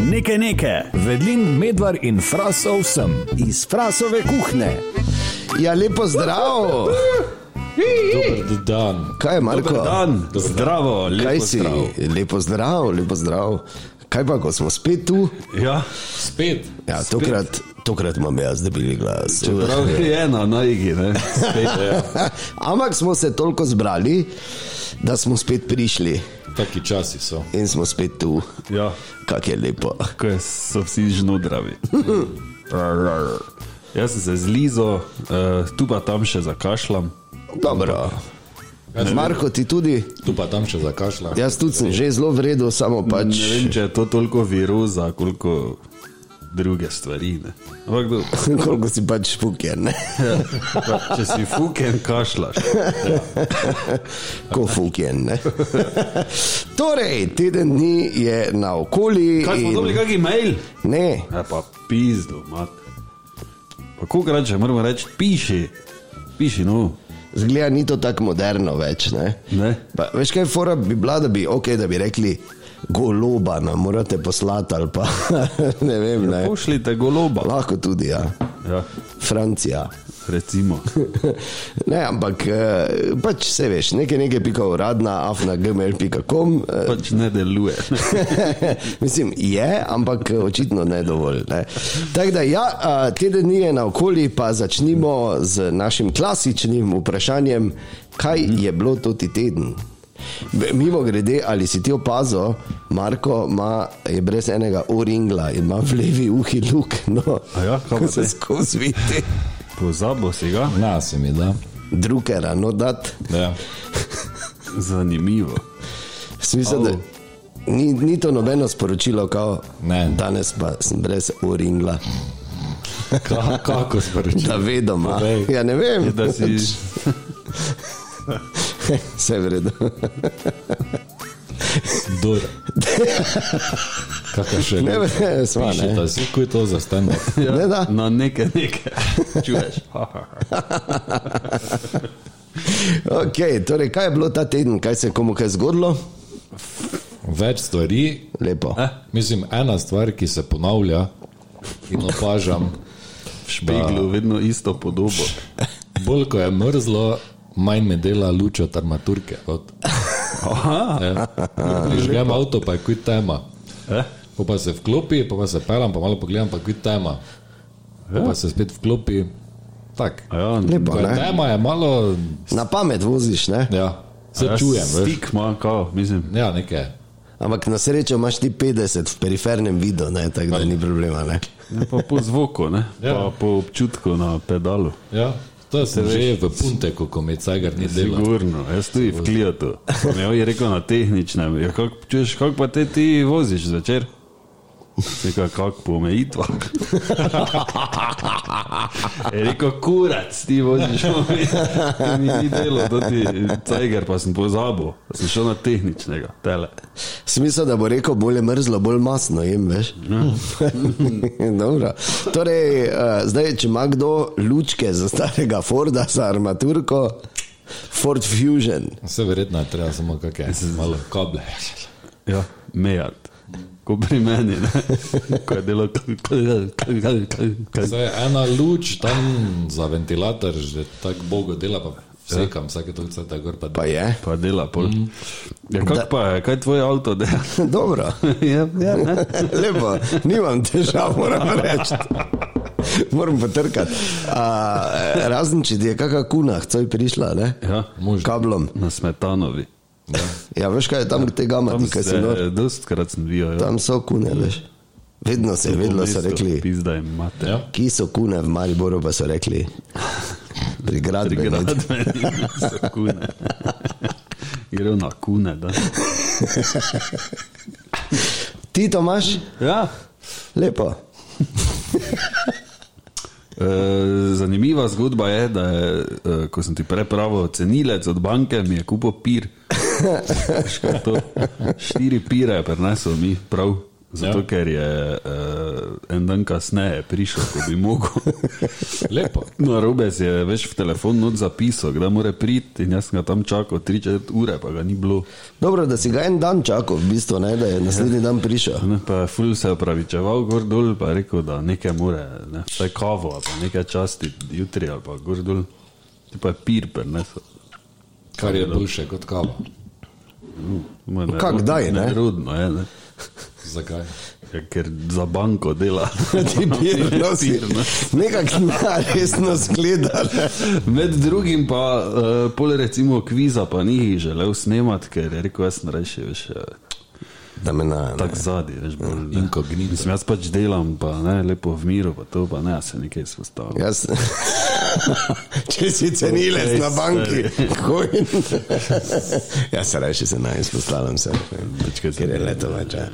Nekaj nekaj, vedlin, medvard in frasov sem iz frasove kuhne. Ja, lepo zdrav. Dober dan. Kaj je Marko? Dober dan, zdravo, lepo Kaj si? zdrav. Lepo zdrav, lepo zdrav. Kaj pa, ko smo spet tu? Ja, Spet. Ja, tokrat, tokrat imam jaz debeli glas. prav je ena na igi, ne? Spet, ja. Ampak smo se toliko zbrali, da smo spet prišli Taki časi so. in smo spet tu. ja, Kak je lepo. ko so vsi žnodravi. Jaz sem se zlizo, uh, tu pa tam še zakašljam. Dobro. Marko, ti tudi? Tu pa tam še zakašlja. Jaz tudi sem že zelo vredo, samo pač. Ne vem, če je to toliko viruza, koliko druge stvari. Ne? Ampak, do, Koliko si pač fuken, ne? pa, če si fuken, kašlaš. Ko fuken, ne? Torej, teden dni je na okoli. Kaj smo dobili, kakšen mail? Ne, Ja, pa pizdo, mat. Pa koliko reče, moramo reči, piši, piši, no. zgleda ni to tako moderno več, ne? Ne? Pa, veš kaj, fora bi bila, da bi, okay, da bi rekli, goloba nam morate poslati ali pa ne vem, ne. Pošljite goloba. Lahko tudi, ja. Ja, Francija. recimo. Ne, ampak eh, pač se veš, nekaj nekaj pika uradna, afna.gmail.com. eh, Pač ne deluje. Mislim, je, ampak očitno ne dovolj. Ne. Tako da, ja, teden dni je na okoli, pa začnimo z našim klasičnim vprašanjem, kaj je bilo to ti teden. Mimo grede, ali si ti opazil, Marko ima, je brez enega oringla in ima v levi uhi luk, no, A ja, kaj ko pa se skozi vidi. Pozabo si ga, Na se mi da. Drukera, no dat. Ja. zanimivo. Smisel, da ni, ni to nobeno sporočilo, kao, Ne. danes pa sem brez oringla. Ka, kako sporočil? Da vedoma. Povej. Ja, ne vem. Da si, Vse je v redu. Dor. Kaka še Ne, ne, sva, ne. da si kuj to za stand ja, Ne da. Na neke, neke. Čuješ? Okay, torej, kaj je bilo ta teden, kaj se je komu kaj zgodilo? Več stvari. Lepo. Eh? Mislim, ena stvar, ki se ponavlja in opažam, V špeglu vedno isto podobo. bolj ko je mrzlo, manj me dela luč od armaturke. Od, Aha, ja. Prižgem avto, pa je kuj tema. eh? Po pa se vklopi, pa, pa se pelam, pa malo pogledam, pa kuj tema. Po pa se spet vklopi. Tak. Ja, Lepo, tema, je malo. Na pamet voziš, ne? Ja, se ja, čujem. veš. Stik ima, kao, mislim. Ja, nekaj. Ampak na srečo imaš ti 50 v perifernem vidu, ne? tako da ni problema. Ne? Ja, pa po zvoku, ne? Ja. Pa po občutku na pedalu. Ja, to sem že v punteku, ko mi Cagar ni delal. Sigurno, jaz tudi v Klijatu. Ja, je rekel na tehničnem. Ja, kak, kako pa te ti voziš zvečer? Rekel, kako po omejitvah. Je rekel, kurac, ti voziš po omejitvah. Mi ni delo, to ti Cajger, pa sem pozabil. Sem šel na tehničnega, tele. Smisel, da bo rekel, bolj je mrzlo, bolj masno jem, veš. Dobro. Torej, uh, zdaj, če ima kdo lučke za starega Forda, za armaturko, Ford Fusion. Vse verjetno je treba samo kakšne malo kable. Ja, mejat. Ko pri meni, ne? ko je delo. Zdaj, ena luč tam za ventilator, že tako bogo dela, pa vsekam vsake to vse tako gor. Pa Pa je. Pa dela pol. Ja, kako pa je, kaj tvoj avto dela? Dobro. ja, ja, ne. Lepo, nimam težav, moram reči. Moram potrkati. Uh, razen če ti je kakšna kuna, coj prišla, ne? Ja, možno. Kablom. Na smetanovi. Ja, veš kaj je tam, te gama, Tam kaj se, dost krat sem bil. Ja. Tam so kune, veš. Vedno se, vedno so rekli, Pizda jim imate. Ja. ki so kune v Mariboru, pa so rekli, pri gradbeni. Gradbeni so kune. Gre na kune, da. Ti to imaš? Ja. Lepo. E, zanimiva zgodba je, da je, e, ko sem ti prepravil cenilec od banke, mi je kupil pir. Je to? Štiri pire je prinesel mi, prav Zato, Ja. ja. ker je uh, en dan kasneje prišel, ko bi mogel. Lepo. No, robe si je več v telefon not zapisal, da mora priti in jaz sem ga tam čakal 3-4 ure, pa ga ni bilo. Dobro, da si ga en dan čakal, v bistvu, ne, da je naslednji dan prišel. Ne, pa je ful se opravičeval gor dol, pa je rekel, da nekaj more, ne, vsaj kavo, ali pa nekaj časti jutri ali pa gor dol. Ti pa je pir prenesel. Kar je boljše kot kava. Ma, Kak, daj, ne? Nerodno je, ne. Zakaj? Ja, ker za banko dela. Ti pir nosi. Pir, ne. Nekako resno zgleda. Med drugim pa uh, pol recimo kviza pa ni želel snemati, ker je rekel, jaz sem reči, veš, eh, Da me na. tak zadnji, veš, bolj. ne. Inkognito. Mislim, jaz pač delam, pa ne, lepo v miru, pa to, pa ne, se nekaj izpostavljam. Jaz, če si cenilec na banki, kojn. Jaz se reči, se naj izpostavljam se. Večkrat Ker je leto več. ja.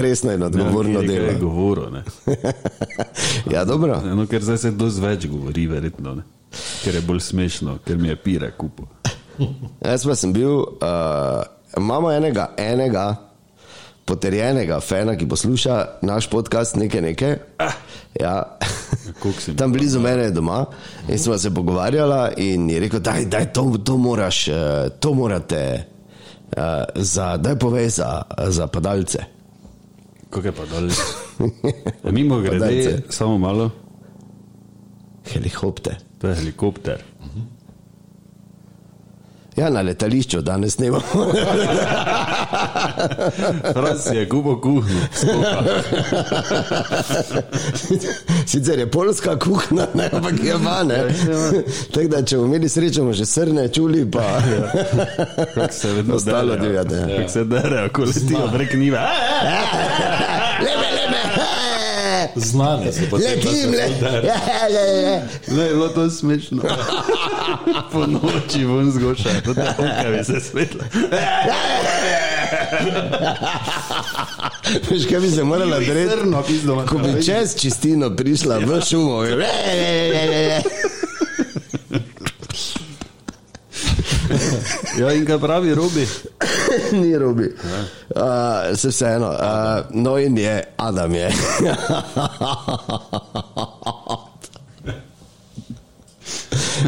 Resno in odgovorno Nekaj je delo. govoril, ne. Ja, dobro. No, ker zdaj se dosti več govori, verjetno, ne. Ker je bolj smešno, ker mi je pire kupo. Jaz pa sem bil, uh, imamo enega, enega potrjenega fena, ki posluša naš podcast, nekaj, nekaj. Ja. si mi Tam blizu mene je doma in smo se pogovarjala in je rekel, daj, daj to, to moraš, eh, to morate, uh, za, daj povej za, za padalce. Kako je pa dol? Mimo grede, Padalce. samo malo, Helikopter. to je helikopter. Ja, na letališču danes ne imamo. Raz je kupo kuhno. Sicer je polska kuhna, ne, ampak je vane. Tako da, če bomo imeli srečo, bomo že srne čuli, pa Kako se vedno Ostalo divjade, ja. Kako se derejo, ko letijo prek njive. lebe, lebe. Znane so potem. Letim, le, le, le, le. Ne, je bilo to smešno. Po noči ven zgoša, to te okavi se svetla. Veš, kaj bi se morala ima Ko bi čez čistino prišla v šumo. Ja, in kaj pravi Robi? Ni robi. Uh, se vseeno. Uh, no in je, Adam je.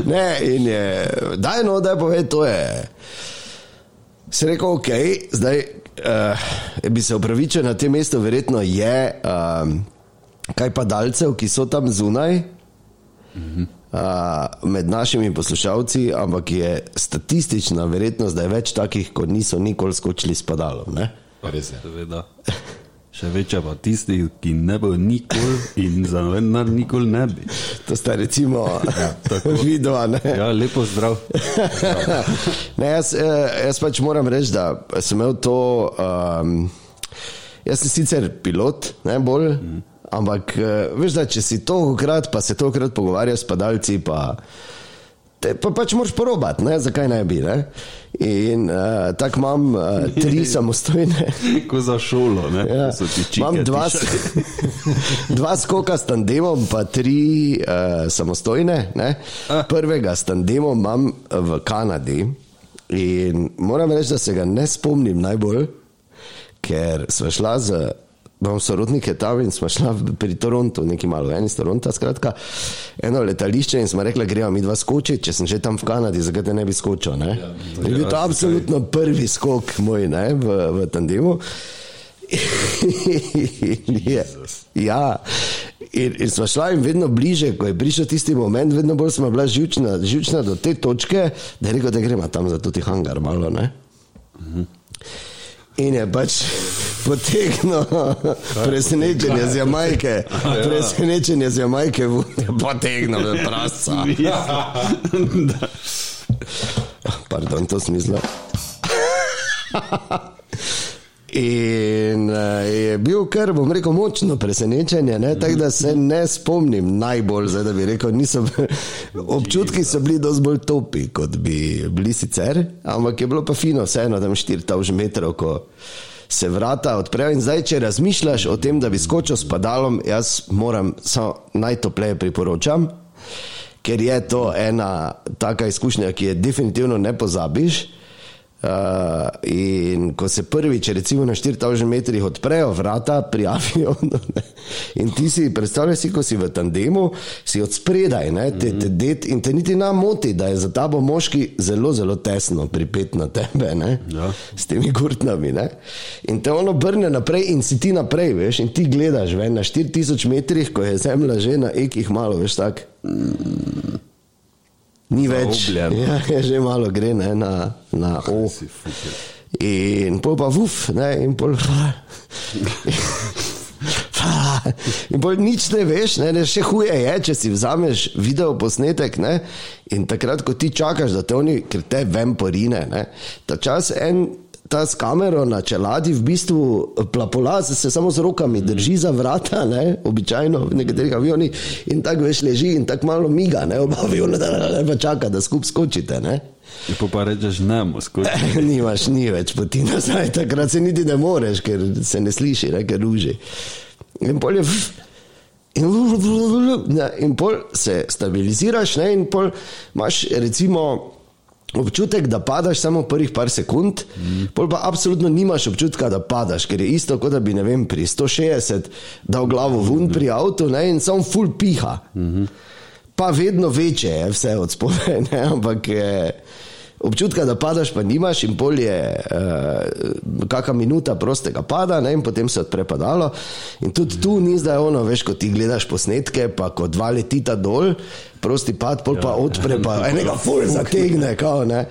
ne, in je, daj no, da povej, to je. Si rekel, ok, zdaj uh, bi se upravičil na tem mestu, verjetno je um, kaj pa dalcev, ki so tam zunaj. Uh, med našimi poslušalci, ampak je statistična verjetnost, da je več takih, kot niso nikoli skočili s padalom. Ne? Res je. Seveda. Še večja pa tistih, ki ne bo nikoli in za noben dan nikoli ne bi. To sta recimo videla. Ja, lepo zdrav. ne, jaz, eh, jaz pač moram reči, da sem imel to. Um, jaz sem sicer pilot, ne bolj, mm. ampak eh, veš, da če si tolikrat, pa se tolikrat pogovarjaš s padalci, pa, te, pa pač moraš porobati, ne, zakaj ne bi. Ne? In uh, tako imam uh, tri samostojne. Ko za šolo, ne? Ja. Čike Imam dva, dva skoka s tandemom, pa tri uh, samostojne. Ne? Prvega s tandemom imam v Kanadi in moram reči, da se ga ne spomnim najbolj, ker smo šla z. Imam sorodnike tam in smo šla pri Torontu, neki malo ven iz Toronta, skratka, eno letališče in smo rekli, gremo mi dva skočiti, če sem že tam v Kanadi, zakaj te ne bi skočil. Ne? Je bil to absolutno prvi skok moj ne, v, v tandemu. Je, ja, in, in smo šla in vedno bliže, ko je prišel tisti moment, vedno bolj smo bila žučna, žučna do te točke, da je rekel, da gremo tam za tudi hangar malo. Ne? In je pač potegnil presenečenje z Jamajke, presenečenje z Jamajke, potegnil v prasa. Ja. Pardon, to smisla. In uh, je bil kar, bom rekel, močno presenečenje, ne? tako da se ne spomnim najbolj, zdaj, da bi rekel, niso, občutki so bili dosti bolj topi, kot bi bili sicer, ampak je bilo pa fino, vseeno tam 4000 metrov, ko se vrata odprejo. In zdaj, če razmišljaš o tem, da bi skočil s padalom, jaz moram samo najtopleje priporočam, ker je to ena taka izkušnja, ki je definitivno ne pozabiš. Uh, in ko se prvič, recimo na 4000 metrih, odprejo vrata pri avionu, ne, in ti si, predstavljaj si, ko si v tandemu, si od spredaj, ne, te, te det, in te niti nam moti, da je za tabo moški zelo, zelo tesno pripet na tebe, ne, Ja. s temi gurtnami. Ne, in te ono brne naprej, in si ti naprej, veš, in ti gledaš ven na 4000 metrih, ko je zemlja že na ekih malo, veš, tak. Ni več, ja, je že malo gre ne, na, na O. Si fucker. In pol pa vuf, ne, in pol. In bolj nič ne veš, ne, ne, še huje je, če si vzameš video posnetek ne, in takrat, ko ti čakaš, da te oni, ker te vem porine, ne, ta čas en. Ta s kamero na čeladi v bistvu plapola, se samo z rokami drži za vrata, ne, običajno v nekaterih avionih, in tako veš leži in tako malo miga, ne, oba aviona, da ne pa čaka, da skup skočite. Ne. In pa rečeš, ne, skoči. Nimaš ni več poti nazaj, takrat se niti ne moreš, ker se ne sliši, ne, ker ruži. In pol je. In, in pol se stabiliziraš, ne, in pol imaš recimo. Občutek, da padaš samo prvih par sekund, mm. pol pa absolutno nimaš občutka, da padaš, ker je isto, kot da bi vem, pri 160 dal glavo ven pri avtu ne, in samo full piha. Mm -hmm. Pa vedno večje je vse od spodaj, ne, ampak je, občutka, da padaš, pa nimaš, in pol je uh, kakšna minuta prostega pada, ne, in potem se odpre padalo. In tudi tu ni zdaj ono, veš, ko ti gledaš posnetke, pa ko dva letita dol, prosti pad, pol pa odpre, pa enega ful zategne, kao, ne.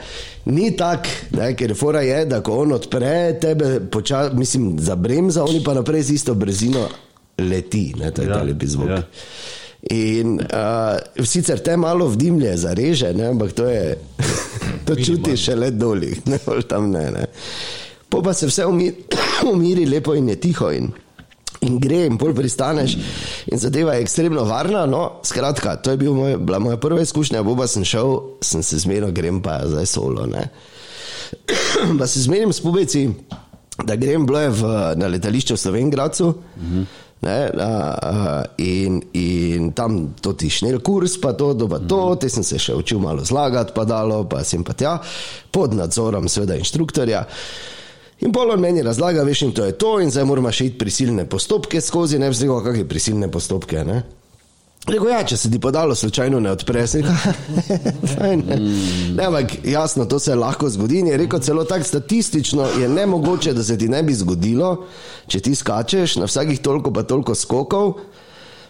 Ni tak, ne, ker fora je, da ko on odpre tebe, poča, mislim, za bremza, oni pa naprej z isto brzino leti, ne, to je Ja, ta lepi zvok. ja. In uh, sicer te malo v dimlje zareže, ne, ampak to je, to čutiš šele dolih, ne bolj tam ne. ne. Po pa se vse umiri, umiri lepo in je tiho in, in gre in pol pristaneš in zadeva je ekstremno varna. No, skratka, to je bil moj, bila moja prva izkušnja, bo pa sem šel, sem se zmenil, grem pa zdaj solo. Ne. pa se zmenim s pubeci, da grem bilo je v, na letališče v Slovengracu. Ne, a, a, in, in tam to ti šnel kurs, pa to, pa to, te sem se še učil malo zlagati, pa dalo, pa sem pa tja, pod nadzorom seveda inštruktorja. In bolj on meni razlaga, veš, in to je to, in zdaj moramo še iti prisilne postopke skozi, ne vem, kakšne prisilne postopke. Ne? Rekel, ja, če se ti podalo, slučajno ne odpre, se rekel, ne. ampak jasno, to se lahko zgodi. In je rekel, celo tako statistično je nemogoče, da se ti ne bi zgodilo, če ti skačeš na vsakih toliko pa toliko skokov.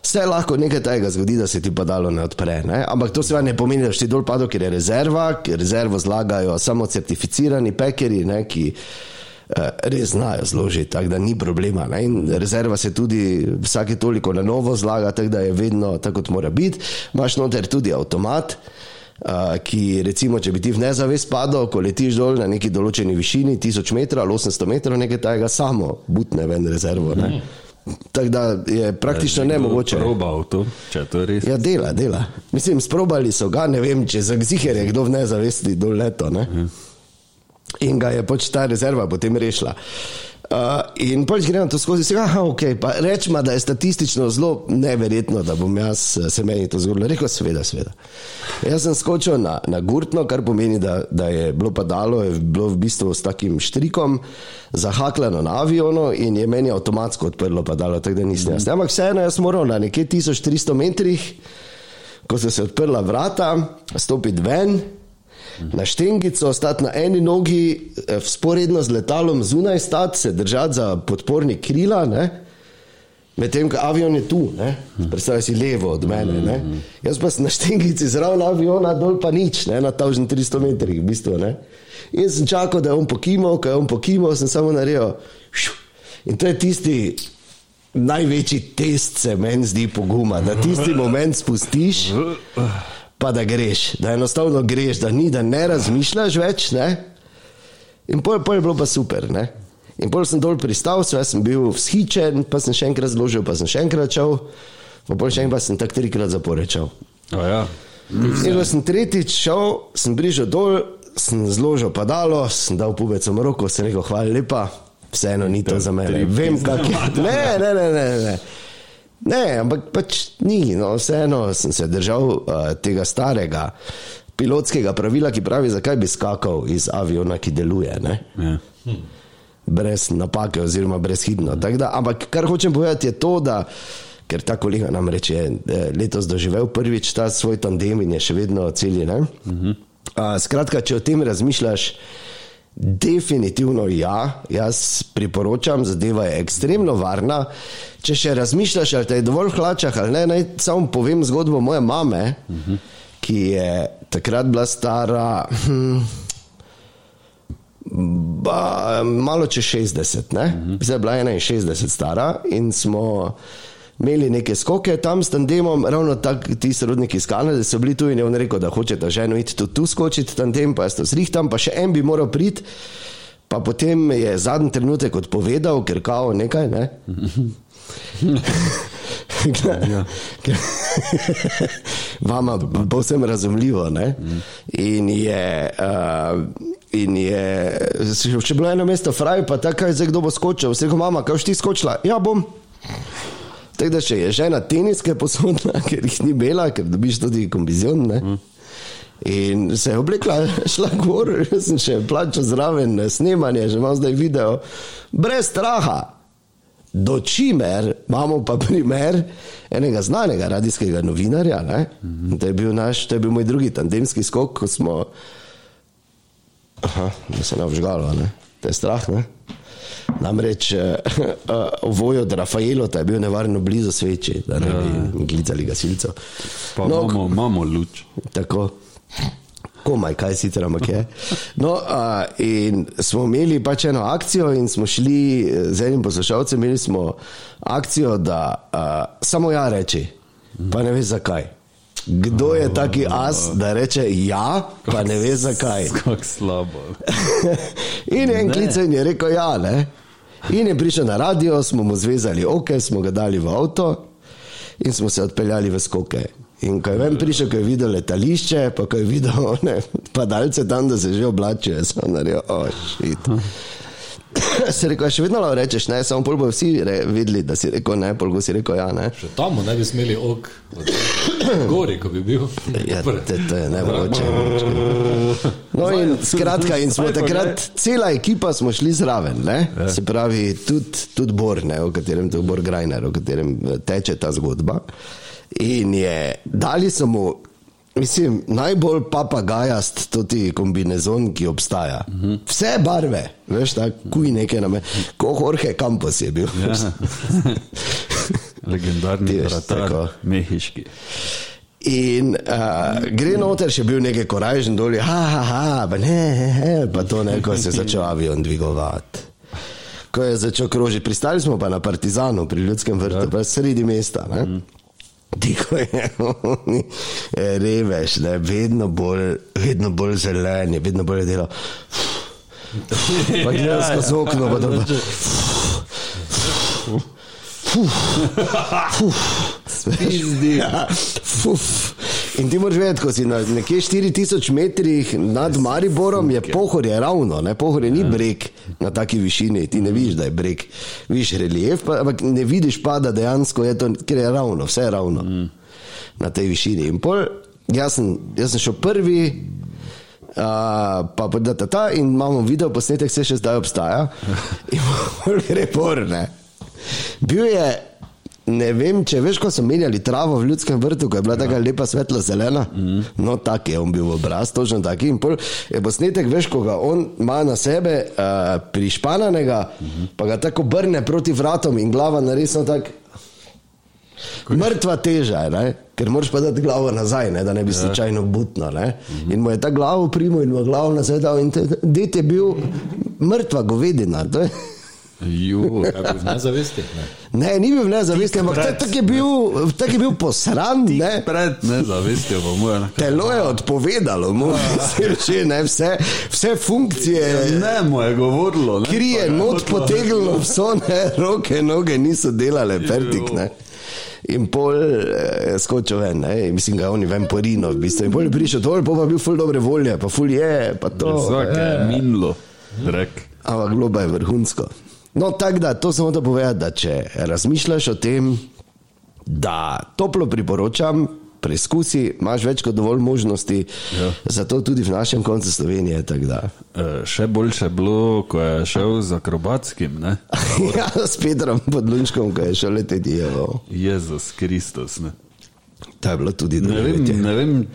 Se lahko nekaj tega zgodi, da se ti padalo ne odpre. Ne? Ampak to seveda ne pomeni, da si dol padel, ker je rezerva, ker rezervo zlagajo samo certificirani pekeri, ne, ki res znajo zložiti, tako da ni problema. Ne? In rezerva se tudi vsake toliko na novo zlaga, tako da je vedno tako, kot mora biti. Imaš noter tudi avtomat. Uh, ki, recimo, če bi ti v nezavest padel, ko letiš dol na neki določeni višini, 1000 metrov ali 800 metrov, nekaj tajega, samo butne ven rezervo. Ne? Tako da je praktično nemogoče. Probal to, če to res. Ja, dela, dela. Mislim, sprobali so ga, ne vem, če za gziher je kdo v nezavesti dol leto. Ne? In ga je pač ta rezerva potem rešila. Uh, in pač gremo to skozi, se aha, ok, pa rečemo, da je statistično zelo neverjetno, da bom jaz eh, se meni to zgodilo. Rekel, seveda, seveda. Jaz sem skočil na, na gurtno, kar pomeni, da, da je bilo padalo, je bilo v bistvu s takim štrikom zahaklano na avionu in je meni avtomatsko odprlo padalo, tako da nisem jaz. Ampak vseeno, jaz moral na nekje 1300 metrih, ko so se odprla vrata, stopiti ven. Na štengico, stati na eni nogi, sporedno z letalom zunaj, stati se držati za podporni krila, ne? medtem ko avion je tu, predstavljaj si levo od mene. Ne? Jaz pa sem na štengici zraven aviona, dol pa nič, ne? na 1300 metrih, v bistvu. Ne? In sem čakal, da je on pokimal, ko je on pokimal, sem samo naredil. šu. In to je tisti največji test, se meni zdi poguma, da tisti moment spustiš pa da greš, da enostavno greš, da ni, da ne razmišljaš več. Ne? In pol, pol je bilo pa super. Ne? In pol sem dol pristal, sve sem bil vzhičen, pa sem še enkrat zložil, pa sem še enkrat šel, pa pol še enkrat sem tak trikrat zaporečal. A ja. In ko sem tretjič šel, sem bližal dol, sem zložil padalo, sem dal pubecom roko, sem rekel hvala lepa, vseeno ni to za mene. Vem, kak je. Ne, ne, ne, ne. ne. Ne, ampak pač ni, no, vseeno sem se držal uh, tega starega pilotskega pravila, ki pravi, zakaj bi skakal iz aviona, ki deluje. Ne? Ja. brez napake, oziroma brezhibno. Tak Da, ampak kar hočem povedati, je to, da ker ta kolega nam reče, je letos doživel prvič ta svoj tandem in je še vedno celje. Uh -huh. Skratka, če o tem razmišljaš. Definitivno ja, jaz priporočam, zadeva je ekstremno varna. Če še razmišljaš, ali te je dovolj hlačah ali ne, naj samo povem zgodbo moje mame, uh -huh. ki je takrat bila stara. Hm, ba, malo čez 60, ne? Uh -huh. zdaj je bila 61 stara in smo imeli neke skoke tam s tandemom, ravno tako ti sorodniki iz Kanade so bili tu in je on rekel, da hoče ta ženo iti tudi tu skočiti tandem, pa jaz to zrihtam, pa še en bi moral priti. Pa potem je zadnji trenutek odpovedal, ker kao nekaj. Ne? ja. Vama povsem razumljivo. Ne? In je, uh, in je, če bilo eno mesto, fraj, pa tako je zdaj kdo bo skočil. Vse, ko mama, kaj ti skočila? Ja, bom. Tako da če je žena teniske posodna, ker jih ni bela, ker dobiš tudi kombizion. Ne? In se je oblekla, šla gor, sem še plačal zraven snemanje, že imam zdaj video, brez straha. Do čimer imamo pa primer enega znanega radijskega novinarja. Mm -hmm. To je bil naš, to je bil moj drugi tandemski skok, ko smo. Aha, da se ne obžgalo, ne? to je strah. Ne? Namreč uh, voj od Rafaela je bil nevarno blizu sveče, da ne bi glicali gasilcev. Pa no, imamo, imamo luč. Tako. Komaj, kaj sicer, ampak je. No, uh, in smo imeli pač eno akcijo, in smo šli z enim poslušalcem, imeli smo akcijo, da uh, samo ja reči, pa ne veš zakaj. Kdo je taki as, da reče ja, pa ne ve zakaj. Kako slabo. in en klicen je rekel ja, ne. In je prišel na radio, smo mu zvezali oke, smo ga dali v avto in smo se odpeljali v skoke. In ko je ven prišel, ko je videl letališče, pa ko je videl ne, padalce tam, da se že oblačijo, sem naredil, ošit. Oh, Se rekel, še vedno lahko rečeš, ne, samo pol bo vsi re, videli, da si rekel ne, pol bo si rekel ja, ne. Še tam ne bi smeli ok, gori, ko bi bil. Ja, te, to je nemogoče. No in skratka, in smo takrat, cela ekipa smo šli zraven, ne, se pravi, tudi tud Bor, ne, o katerem, tudi Bor Grajner, o katerem teče ta zgodba. In je, dali so mu Mislim, najbolj papagajast tudi kombinezon, ki obstaja. Vse barve, veš, tako kuj nekaj na me, kot Jorge Campos je bil. Ja. Legendarni vratar, mehiški. In uh, gre noter, še bil nekaj korajžen dol, ha, ha, ha, pa ne, he, he, pa to neko se je začel avion dvigovati. Ko je začel krožiti, pristali smo pa na Partizanu, pri ljudskem vrtu, pa sredi mesta. Ne? Mm. Tiho je, reveš, da je vedno bolj, vedno bolj zelen, vedno bolj delo. Pa gledaš skozi okno, pa dobro. Spizdi. Ja, In ti moraš vedeti, ko si na nekje 4000 metrih nad Mariborom, je pohor je ravno, ne? pohor je ni breg na taki višini, ti ne vidiš, da je breg. Viš relief, pa, ampak ne vidiš pa, da dejansko je to, ker je ravno, vse je ravno mm. na tej višini. In pol, jaz sem, jaz sem šel prvi, uh, pa da ta ta in imamo video posnetek, se še zdaj obstaja. In pol gre por, ne. Bil je Ne vem, če veš, ko so menjali travo v ljudskem vrtu, ko je bila ja. tako lepa svetla zelena. Mm. No, tak je on bil obraz, točno taki. In pol je posnetek, veš, ko ga on ima na sebe uh, prišpananega, mm -hmm. pa ga tako brne proti vratom in glava naresno tako. Mrtva teža, ne? ker moraš pa dati glavo nazaj, ne? da ne bi ja. slučajno butno. Mm -hmm. In mu je ta glavo primo in mu je glavo nazaj dal in det je bil mrtva govedina. Ju, ne zavesti. Ne. ne, ni bil nezavesti, ampak tako je bil, tak bil posran. Ne. Pred nezavestjo bo mu je. Telo je odpovedalo, mu je ne, vse, vse funkcije. Ja, ne, mu je govorilo. Ne, kri je not potegnilo, vso ne, roke, noge niso delale, pertik. Ne. In pol je skočil ven, ne? mislim, da je on ven porino, v bistvu. In pol je prišel dol, pa je bil ful dobre volje, pa ful je, pa to. Vsak je minilo, rek. Ampak globa je vrhunsko. No, tako da, to samo da povedati, da če razmišljaš o tem, da toplo priporočam, preizkusi, imaš več kot dovolj možnosti, Ja. zato tudi v našem koncu Slovenije. da. E, še boljše je bilo, ko je šel z akrobatskim, ne? ja, s Petrom Podlunčkom, ki je šel leteti. Jezus Kristus. Ne? To je bilo tudi Ne, vem, ne vem,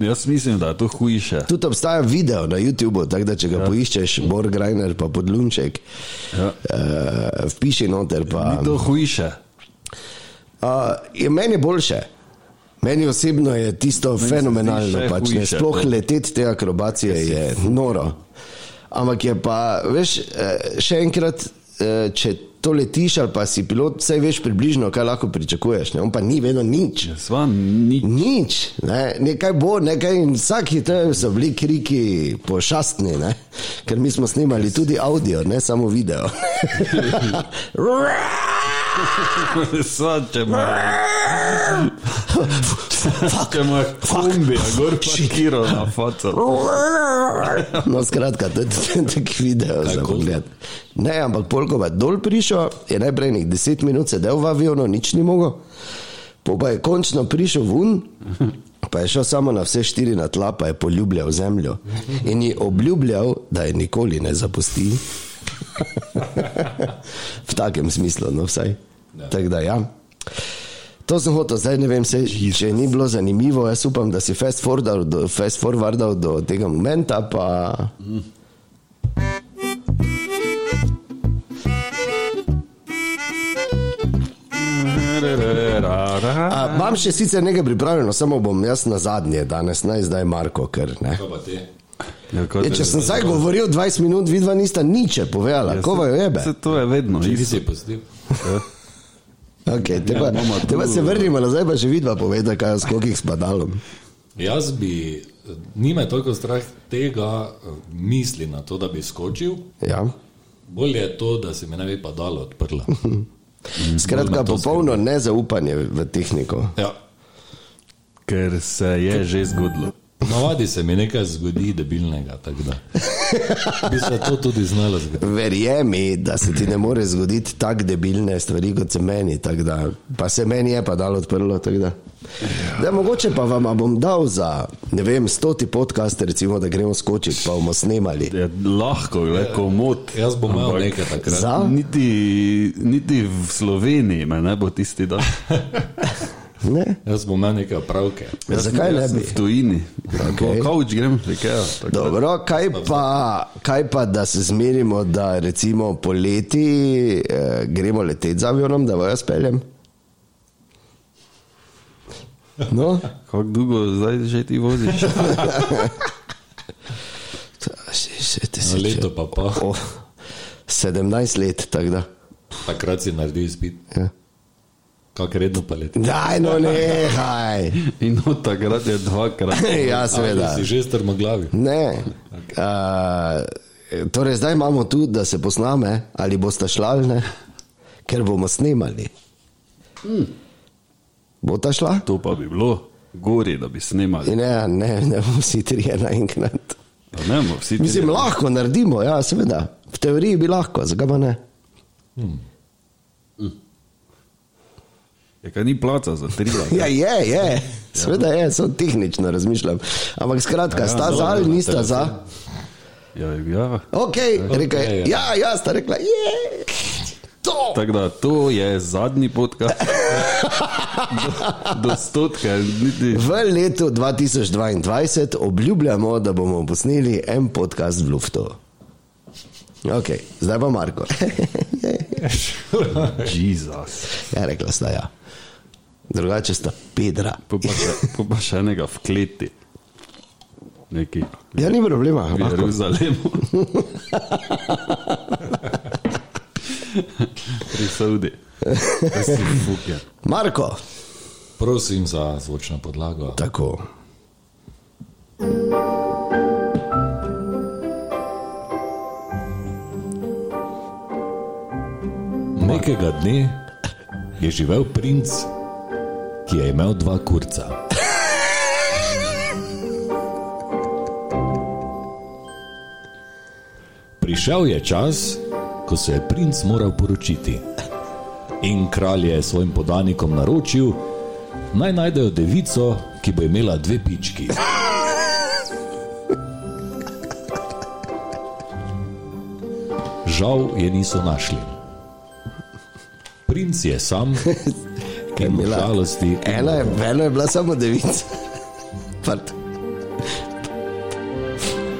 jaz mislim, da je to hujše. Tudi obstaja video na YouTubu, tako da če ga ja. poiščeš, Bor Grajner pa Podlunček, Ja. uh, vpiši noter. Pa, Ni to hujše. uh, je meni boljše. Meni osebno je tisto zdi fenomenalno, še pač, ne, sploh to. leteti te akrobacije je noro. Ampak je pa, veš, eh, še enkrat, eh, če to letiš ali pa si pilot, vse veš približno, kaj lahko pričakuješ. Ne? On pa ni vedno nič. Sva ni. Nič, ne? nekaj bo, nekaj in vsaki te so bili kriki pošastni, ne? ker mi smo snimali tudi audio, ne samo video. Sva, če ima. Če ima kombi, a gor parkiral na faco. No, skratka, to je tak video za pogled. Ne, ampak polko je dol prišel, je najprej nek deset minut sedel v avionu, nič ni mogel, po pa je končno prišel ven, pa je šel samo na vse štiri na tla, pa je poljubljal zemljo in ji obljubljal, da je nikoli ne zapusti. v takem smislu, no vsaj. Tako da ja. To sem hotel, zdaj ne vem, se, če ni bilo zanimivo, jaz upam, da si fast forwardal do, fast forwardal do tega momenta, pa A, imam še sicer nekaj pripravljeno, samo bom jaz na zadnje danes, naj zdaj Marko, ker ne. Ti? Ja, kot Je, da- če sem zdaj govoril 20 minut, vidva nista nič povedala, Ja, ko jo jebe. Se to je vedno ti si pustil? Okay, te pa, bomo te pa se vrnimo nazaj, pa še vidva poveda, kaj je s kokih spadalom. Jaz bi, nima toliko strah tega eh, misli na to, da bi skočil. Ja. Bolje je to, da se mi ne bi pa dalo odprla. Skratka, popolno nezaupanje v tehniko. Ja. Ker se je že zgodilo. Navadi se mi nekaj zgodi debilnega, bi se to tudi znalo zgoditi. Verjemi, da se ti ne more zgoditi tako debilne stvari, kot se meni. Da, pa se meni je pa dalo odprlo. Da. Da, mogoče pa vam bom dal za ne vem, stoti podcast, recimo, da gremo skočiti, pa bomo snemali. Je lahko, le komod. Jaz bom imel nekaj takrat. Za? Niti, niti v Sloveniji me ne bo tisti dan. Ne? Jaz bom imel neke opravke. Ja, zakaj ne jaz bi? V tujini. Okay. Kauč grem, da- Dobro, kaj pa, kaj pa, da se zmerimo, da recimo poleti eh, gremo leteti z avionom, da vas peljem? No, Kako dolgo zdaj že ti voziš? Na se leto pa pa. Oh, 17 let, tako da. Takrat si naredil izpit. Ja. Kak redno pa leti. Daj, no nehaj. In od takrat je dvakrat. ja, seveda. Si že strmoglavi. Ne. Uh, torej, zdaj imamo tu, da se posname, ali boste šla ali ne, ker bomo snemali. Bo ta šla? To pa bi bilo gori, da bi snimali. Ne, ne, ne bomo vsi trije naenkrat. Ne, vsi Mislim, lahko naredimo, ja, seveda. V teoriji bi lahko, zakaj pa ne? Je kaj ni placa za tri leta? Ja, je, je. Seveda je, samo tehnično razmišljam. Ampak skratka, ja, sta za ali nista za? Ja, ja. Ok, reka je. ja. Ja, ja, sta rekla, je. To. Tako da to je zadnji podcast. Do, do stotka, niti. V letu 2022 obljubljamo, da bomo posneli en podcast v Luftu. Ok, zdaj pa Marko. Jezus. ja, rekla sta ja. Drugače sta Pedra. Pa pa še, enega v kleti. Neki Ja, ni problema. v. Jeruzalemu. Pri Saudi. Marko, Prosim za zvočno podlago. tako. Nekega dne je živel princ, ki je imel dva kurca. Prišel je čas, ko se je princ moral poročiti. In kralj je svojim podanikom naročil, naj najdejo devico, ki bo imela dve pički. Žal je niso našli. Princ je sam in v imela? žalosti Ena je, ena je bila samo devica.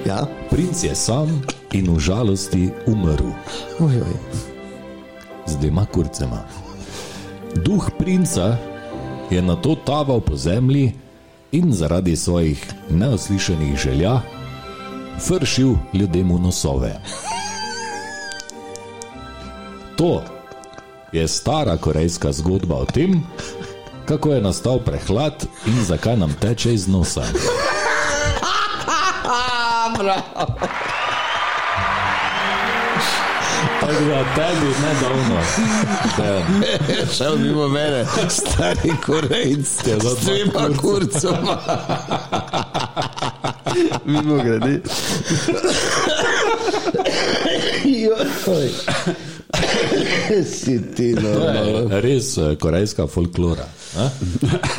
Ja, Princ je sam in v žalosti umrl oj, oj. z dvema kurcema. Duh princa je na to taval po zemlji in zaradi svojih neoslišanih želja vršil ljudem v nosove. To je stara korejska zgodba o tem, kako je nastal prehlad in zakaj nam teče iz nosa. Tako da tebi nedavno. Ja. Šel mimo mene, stari korejc, za dva z dvema kurcoma. Mimo grede. Si ti je res eh, korejska folklora. a?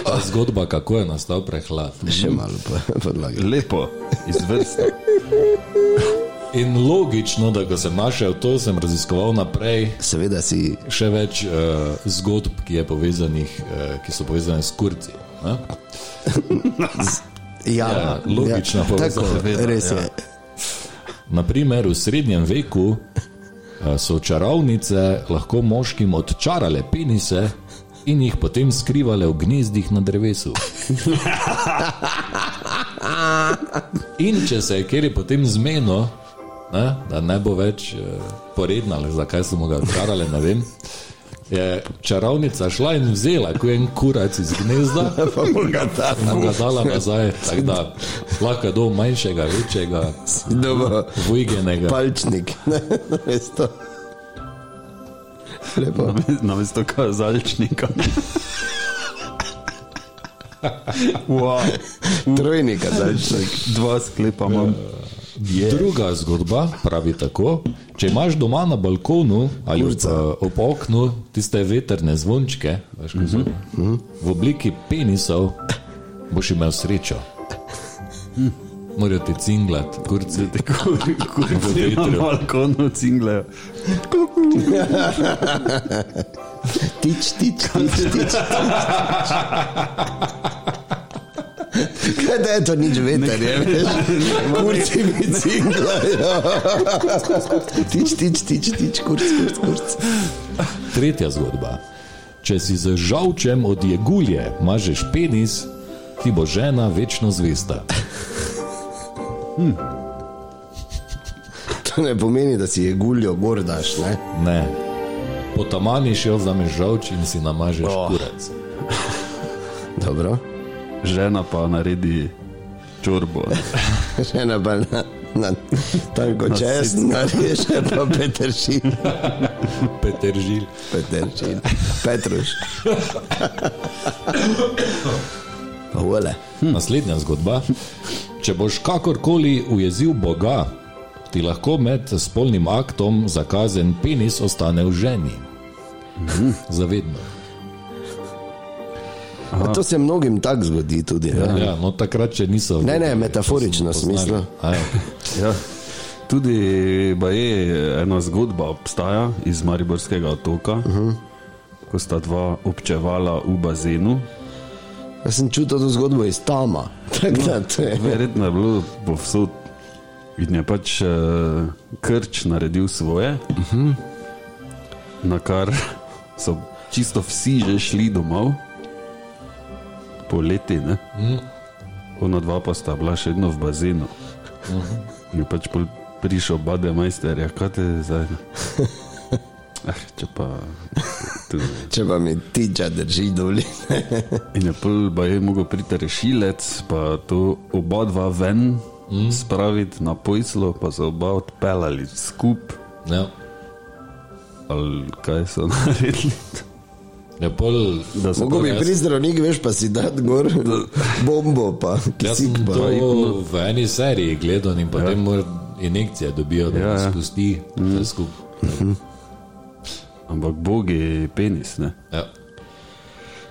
Ta zgodba, kako je nastal prehlad. Še malo po- podlage. Lepo, izvrstno. In logično, da ko sem našel to, sem raziskoval naprej Seveda si še več uh, zgodb, ki, je povezanih, uh, ki so povezane s kurci. a? Ja, Ja, logična tako, povezava. Seveda, res ja. je. Naprimer, v srednjem veku so čarovnice lahko moškim odčarale penise in jih potem skrivale v gnezdih na drevesu. In če se je kjer potem zmenil, ne, da ne bo več eh, poredna, zakaj so mu ga odčarale, ne vem. Je čarovnica šla in vzela, ko je en kurac iz gnezda, Pa mu ga in mu ga dala nazaj. Tako da lahko je do manjšega, večjega, Dobro, vojgenega. palčnik. Veš to. Lepo. Namesto kazalčnika. wow. Trojni kazalčnik. Dva sklepa imam. Yeah. Druga zgodba pravi tako: če imaš doma na balkonu ali ob, Kurca. eh, ob oknu tiste veterne zvončke veš, uh -huh. uh -huh. v obliki penisov, boš imel srečo. Morajo ti cinglat, kurci. Kurci na balkonu cinglejo. Tič, tič, tič, tič. Kaj da je to nič veter, je, veš? Kurci mi cinglajo. Tič, tič, tič, tič, kurc, kurc, kurc. Tretja zgodba. Če si z žavčem od jegulje mažeš penis, ti bo žena večno zvesta. To ne pomeni, da si je guljo gor daš, ne? Ne. Potamaniš jo, vzameš žavč in si namažeš Oh. oh. kurec. Dobro. Žena pa naredi čorbo. Žena pa na, na tanko česen, narediš pa peteršin. Peteržil. Peteršin. Petruš. Pa vole. Hm. Naslednja zgodba. Če boš kakorkoli ujezil Boga, ti lahko med spolnim aktom zakazen penis ostane v ženi. Zavedno. Pa to se mnogim tako zgodi tudi. Ne, Ja, no takrat, če niso. ne, ne metaforično smislu. A ja. Ja. Tudi je ena zgodba obstaja iz Mariborskega otoka, uh -huh. ko sta dva občevala v bazenu. Jaz sem čutil to zgodbo iz Tama. Je. Verjetno je bilo povsod. In je pač uh, krč naredil svoje, uh -huh. na kar so čisto vsi že šli domov, poleti. Ne? Ona dva pa sta bila še vedno v bazenu. Uh -huh. Je pač prišel bade majster, ja, kaj te zdaj. Ah, če pa. Tu. Če pa mi tiča drži dol. In je pol ba je mogel priti rešilec, pa to oba dva ven mm. spraviti na pojslo, pa so oba odpeljali skup, Ja. ali kaj so naredili. Ja, pol, Da so Mogoče bi pri zdravniku veš pa si dati gor bombo, pa Jaz sem kisik. to Pa. v eni seriji gledal in potem ja. injekcije dobijo, da Ja, ja, ja. spusti vse skupaj. Ampak Bog je penis, ne? Ja.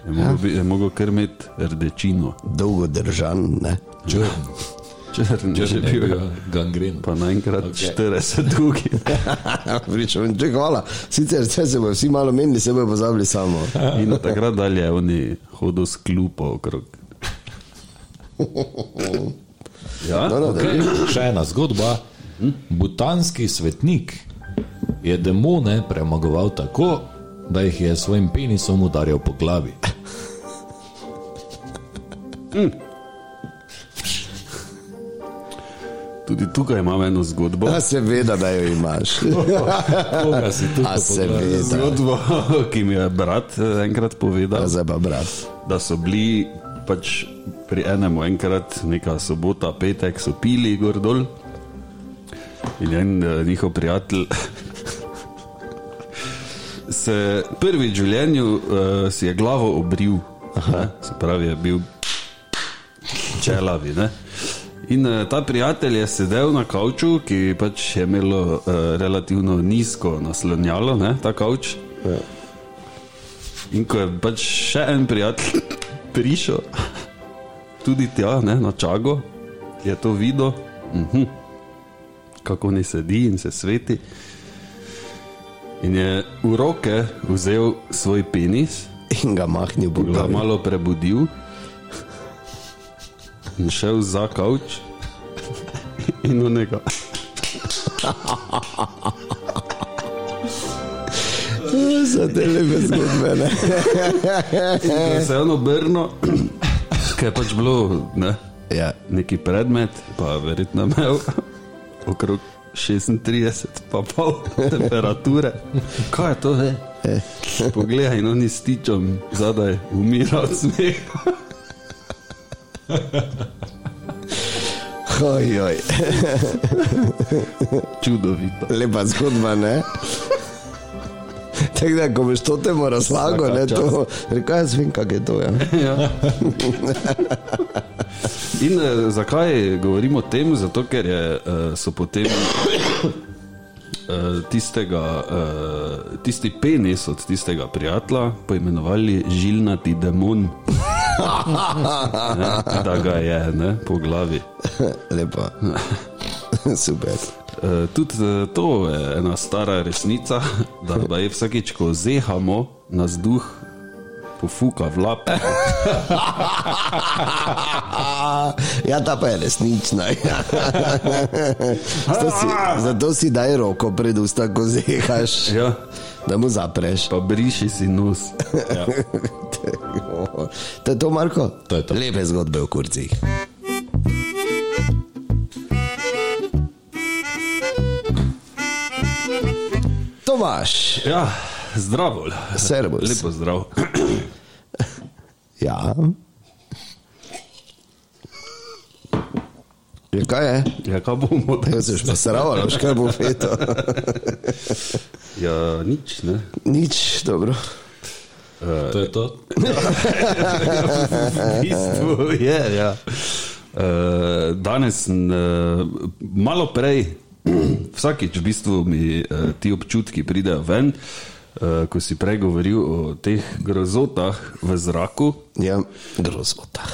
Je mogel, bi, je mogel kar imeti rdečino. Dolgo držan, ne. Črn. Črn je že je bil. bil gangren. Pa naenkrat okay. 40 drugi. Pričem, če hvala. Sicer če se bodo vsi malo menili, se bodo pozabili samo. In od takrat dalje oni hodil s klupo okrog. Ja, No, no, Okay. Še ena zgodba. Butanski svetnik je demone premagoval tako, da jih je s svojim penisom udarjal po glavi. Tudi tukaj imam eno zgodbo. Ja, seveda, da jo imaš. Koga si tu A seveda. Zgodbo, ki mi je brat eh, enkrat povedal, Zdaj pa brat. da so bili pač pri enemu enkrat, neka sobota, petek, so pili gor dol. In en eh, njihov prijatelj se prvi v življenju uh, si je glavo obril, ne, se pravi, je bil čelavi. Ne. In uh, ta prijatelj je sedel na kavču, ki pač je imelo uh, relativno nizko naslonjalo, ne, ta kavč. Ja. In ko je pač še en prijatelj prišel, tudi tja, ne, na čago, je to videl, uh -huh, kako ne sedi in se sveti. In je v roke vzel svoj penis, In ga mahnil po ga malo prebudil in šel za kavč in v njega. Za te lepe zgodbe, ne. Se je on obrnil, ker je pač bilo ne, Ja. neki predmet, pa verjetno imel okrog 36, pa pol temperature. Kaj je to, ve? Poglej, in oni s tičom zadaj umira od smeha. Oj, oj. Čudovito. Lepa zgodba, ne? Tako da, ko boš to temu razlagal, ne, to, rekel, jaz vem, kak je to, ja. Ja. In eh, zakaj govorimo o tem? Zato, ker je, eh, so potem tistega, eh, tisti penis od tistega prijatelja poimenovali žilnati demon. ne, da ga je ne, po glavi. Lepa. Super. Uh, tudi uh, to je ena stara resnica, da, da je vsakič, ko zehamo, nas duh pofuka v lap. Ja, ta pa je resnična. Ja. zato, si, zato si daj roko pred usta, ko zehaš, Ja, da mu zapreš. pa briši si nos. To je to, Marko? To je to. Lepe zgodbe o kurcih. Tomaš, Ja, zdravo. Servus. Lepo zdrav. Ja. Je kaj je? Ja, kaj bomo Ja, da? se pa sravo, veš kaj bo feto. Ja, nič, ne. Nič, dobro. To je to. V bistvu je, ja. Uh, danes, uh, malo prej, vsakič v bistvu mi uh, ti občutki pridejo ven, uh, ko si prej govoril o teh grozotah v zraku. Ja, grozota.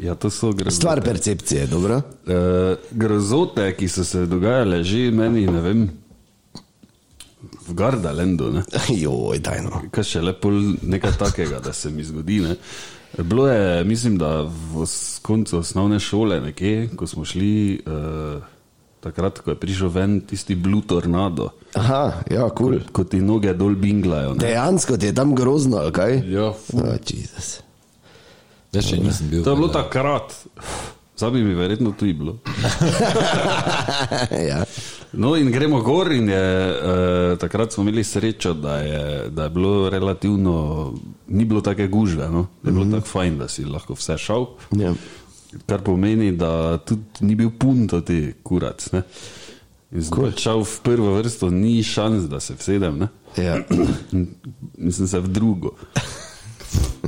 Ja, to so grozote. Stvar percepcije, dobro. Uh, grozote, ki so se dogajale že meni, ne vem, v Gardalendu. Ne? Joj, daj no. Kaj še lepo nekaj takega, da se mi zgodi. Ne? Bilo je, mislim, da v koncu osnovne šole, nekje, ko smo šli, uh, takrat, ko je prišel ven tisti Blue Tornado, Aha, ja, kul. Cool. ko ti noge dol binglajo. Ne? Dejansko ti je tam grozno, ali kaj? Ja, fu. Oh, Jezus. Jaz še nisem bil. To je bilo takrat, zdaj bi mi verjetno tudi bilo. ja. No, in gremo gor, in je, uh, takrat smo imeli srečo, da je, da je bilo relativno, ni bilo tako gužve, no? da je bilo mm -hmm. tako fajn, da si lahko vse šel. Ja. Kar pomeni, da tudi ni bil punto ti kurac. Ne? In sem cool. šel v prvo vrsto, ni šans, da se vsedem. Ne? Ja. In sem se v drugo.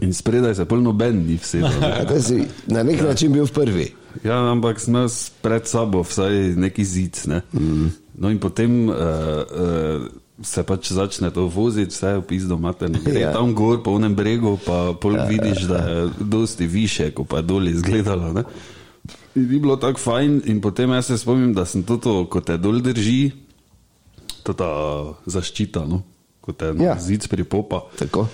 In spredaj se polno ben ni vsedel. ne. Si na nek način bil v prvi. Ja, ampak sem pred sabo vsaj neki zid. Ne? Mm. No, in potem uh, uh, se pač začne to voziti, vse je opisno materno. Gre Ja. ja. tam gor po unem bregu, pa pol ja, vidiš, da je dosti više, kot pa je dol izgledalo. Ne? In ni bilo tako fajn, in potem jaz se spomnim, da sem to, ko te dol drži, to ta zaščita, no? ko te Ja. ja. zid pripopa. Tako.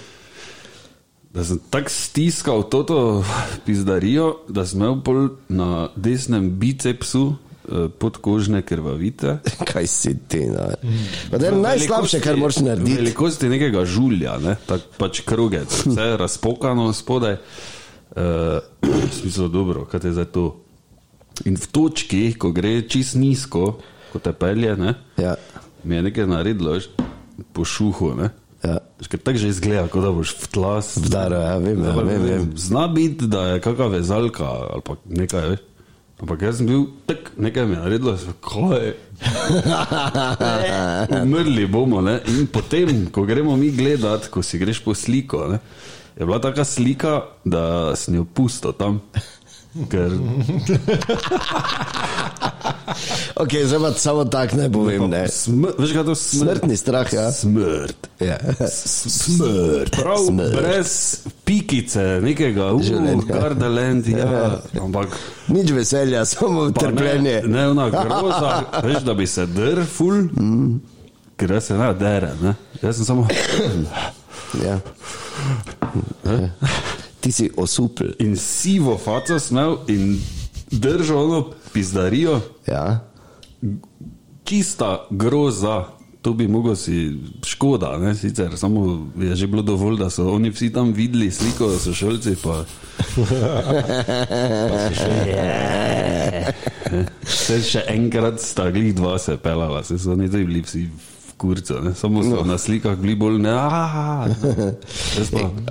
Da sem tako stiskal to pizdarijo, da sem imel pol na desnem bicepsu podkožne krvavice. Kaj si ti? No? To je najslabše, kar moraš narediti. Velikosti nekega žulja, ne? tak pač krogec, vse je razpokano spodaj. Uh, smisel dobro, kaj je zdaj to. In v točki, ko gre čist nizko, ko te pelje, ne? Ja. mi je nekaj naredilo, veš, po šuhu. Ne? Ja. Ker tako že izgleda, kot da boš v tlas. Vdaro, ja, vem, ja, vem, vem. Zna biti, da je kakšna vezalka ali pa nekaj. Veš. Ampak jaz sem bil tak, nekaj mi je naredilo, so kaj. Umrli bomo. Ne? In potem, ko gremo mi gledat, ko si greš po sliko, ne? je bila taka slika, da sem jo pusto tam. Ker Ok, zdaj pa samo tak ne povem. Ne. smr, veš, kaj to smrt? Smrtni strah, ja. Smrt. ja. Smrt. Prav, Smrt. brez pikice, nekega Življenja. uf, gardelend, ja. Ampak Nič veselja, samo trpljenje. Ne, ne ona groza, veš, da bi se drl, ful, ker jaz se ne dere, ne. Jaz sem samo Ja. Ti si osupl. in sivo faco smel in držal ono pizdarijo, Ja. čista groza. To bi mogel si škoda, ne, sicer samo je že bilo dovolj, da so oni vsi tam videli sliko, da so šolci pa. Se še enkrat sta glih dva se pelala, se so oni tudi bili vsi v kurcu, ne? samo no. na slikah bili bolj ne. "Ah."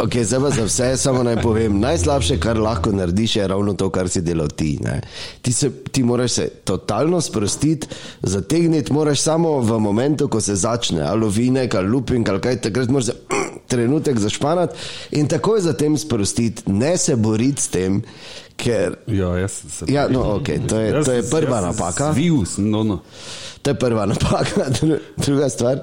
Okay, zdaj pa za vse samo naj povem. Najslabše, kar lahko narediš, je ravno to, kar si delal ti. ne. Ti, se, ti moraš se totalno sprostiti, zategniti moraš samo v momentu, ko se začne, ali lovinek, ali luping, ali kaj takrat moraš se trenutek zašpanati in takoj zatem sprostiti, ne se boriti s tem, ker. Ja, jaz sem se. Ja, no, okay, to je, Jaz to je prva jaz napaka. Zvil sem, no, no. To je prva napaka. Dru- Druga stvar,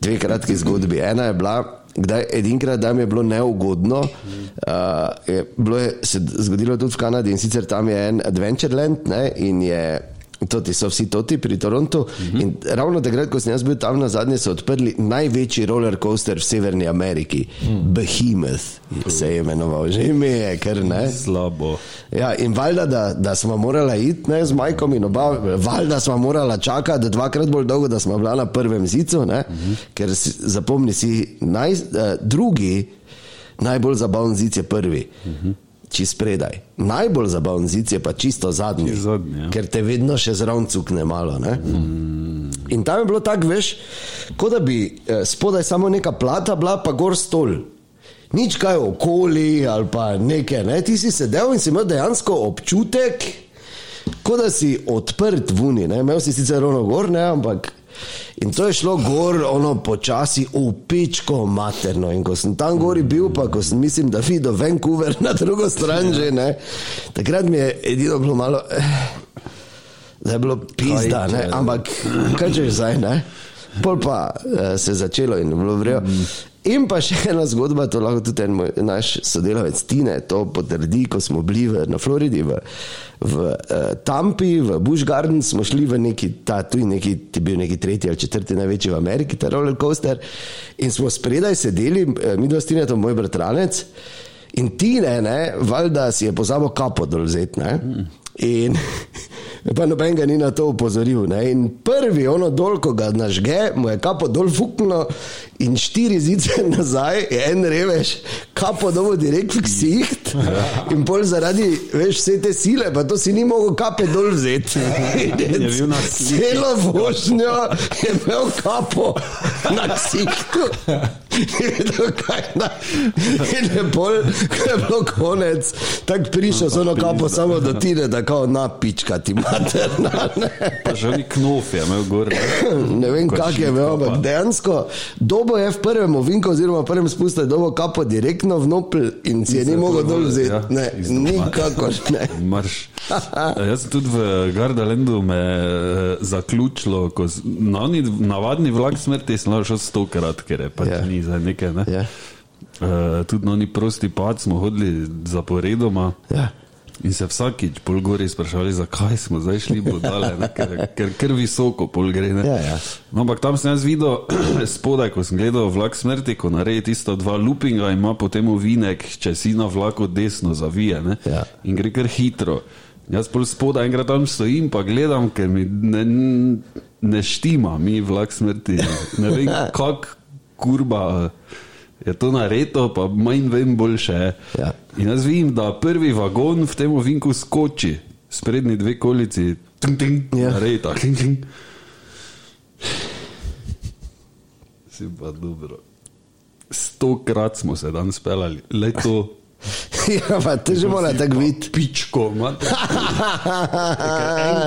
dve kratki zgodbi. Ena je bila, kdaj edinkrat, da mi je bilo neugodno. Uh, je, bilo je se zgodilo tudi v Kanadi in sicer tam je en Adventureland ne, in je. Toti so vsi toti pri Torontu. Uh -huh. In ravno takrat, ko sem jaz bil tam na zadnje, so odprli največji roller coaster v Severni Ameriki, uh -huh. Behemoth se je imenoval, že ime je, ker ne. Slabo. Ja, in valjda, da, da smo morali iti ne, z Majkom in oba, valjda smo morali čakati dvakrat bolj dolgo, da smo bila na prvem zidu, ne, uh -huh. ker si, zapomni si, naj, uh, drugi najbolj zabaven zid je prvi. Uh -huh. Čist predaj. Najbolj zabaven zid je pa čisto zadnji, Čisto zadnji, ja. ker te vedno še zraven cukne malo. Ne? In tam je bilo tako, veš, kot da bi eh, spodaj samo neka plata bila, pa gor stol. Nič kaj okoli ali pa nekaj. Ne? Ti si sedel in si imel dejansko občutek, kot da si odprt vuni. Ne? Imel si sicer ono gor, ne? ampak. In to je šlo gor, ono počasi, v pičko materno. In ko sem tam gori bil, pa ko sem mislim, da videl Vancouver na drugo stran že, ne, takrat mi je edino bilo malo, eh, da je bilo pizda, ne, ampak kaj če zdaj, ne. Pol pa eh, se je začelo in bilo vrejo. In pa še ena zgodba, to lahko tudi en moj, naš sodelavec Tine to potrdi, ko smo bili v, na Floridi, v, v uh, Tampi, v Bush Gardens, smo šli v neki, ta, tu je neki, ti bil neki tretji ali četrti največji v Ameriki, ta roller coaster. In smo spredaj sedeli, eh, mi dva s Tinetom, moj bratranec, in Tine, ne, valjda si je pozabil kapo dol vzeti, ne. In pa noben ga ni na to upozoril. Ne? In prvi, ono dol, ko ga nažge, mu je kapo dol fuknilo in štiri zice nazaj, je en revež, kapo dobo direkt v ksiht. In pol zaradi, veš, vse te sile, pa to si ni mogel kape dol vzeti. Je bil na sliki. Celo vožnjo je imel kapo na ksihtu. Ni naj. In pol, ko je bilo konec, tako prišel z ono kapo samo do tine, da kao napička ti materna. Pa že oni knof je imel gor. ne vem, kak je pa. ampak dejansko dobo je v prvem ovinku, oziroma v prvem spustu je dobo kapo direktno v nopl in si je ni mogel dol vzeti. ja, Ne, nikakor ne. Marš. Eh, Jaz tudi v Gardalendu me eh, zaključilo, ko na navadni vlak smrti sem šel stokrat, ker je pač Ja. yeah. ni za nekaj. Ne? Ja. Uh, tudi na oni prosti pad smo hodili zaporedoma. Ja. In se vsakič pol gori sprašvali, zakaj smo zdaj šli bodale, ne? ker, ker kar visoko pol gre. Ne? Ja, ja. No, ampak tam sem jaz videl spodaj, ko sem gledal vlak smrti, ko naredi tisto dva loopinga in ima potem ovinek, če si na vlaku desno zavije ne? Ja. in gre kar hitro. Jaz pol spodaj enkrat tam stojim, pa gledam, ker mi ne, ne štima, mi vlak smrti. Ne vem, kak kurba je to naredo, pa manj vem boljše. Ja. In jaz vidim, da prvi vagon v tem ovinku skoči, sprednji dve kolici, ting, ting, Ja. tako, ting, ting. Si pa dobro. Stokrat smo se danes pelali, le to. Ja, pa te že mora tako biti. Pičko, imate.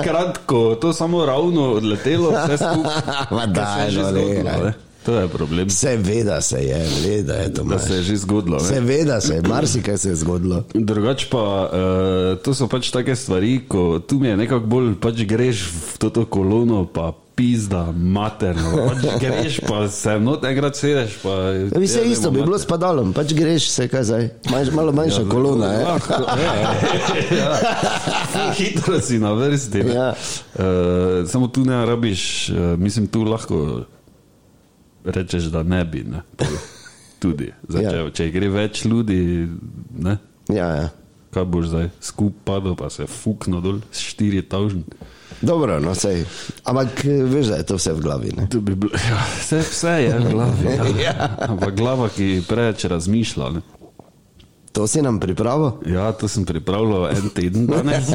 Ker Enkrat, ko to samo ravno odletelo, vse skupaj. Ma se je že no, zgodilo, ne. To je problem, Seveda se je, leda je to. da se je že zgodilo. ne. Seveda se je, marsikaj se je zgodilo. Drugač pa, uh, to so pač take stvari, ko tu mi je nekako bolj, pač greš v to, to kolono, pa pizda, materno, pač greš, pa se not enkrat sedeš. Pa, Ja, bi se ja, isto, bi bilo s padalom, pač greš se kaj zdaj, Manj, malo manjša ja, kolona. Je. Lahko, ja, ja. Hitro si na vrsti. ne. Ja. Uh, samo tu ne rabiš, uh, mislim, tu lahko rečeš, da ne bi. Ne? Pol Tudi, zdaj, Ja. če, če gre več ljudi, ne? Ja, ja. kaj boš zdaj, skupaj pa se fukno dol, štiri tavžni. Dobro, no sej. Ampak veš, da je to vse v glavi. Bi bilo, ja, vse, vse je v glavi. Ja. Ja. Ampak glava, ki preveč razmišlja. Ne? To si nam pripravo? Ja, to sem pripravljal en teden danes.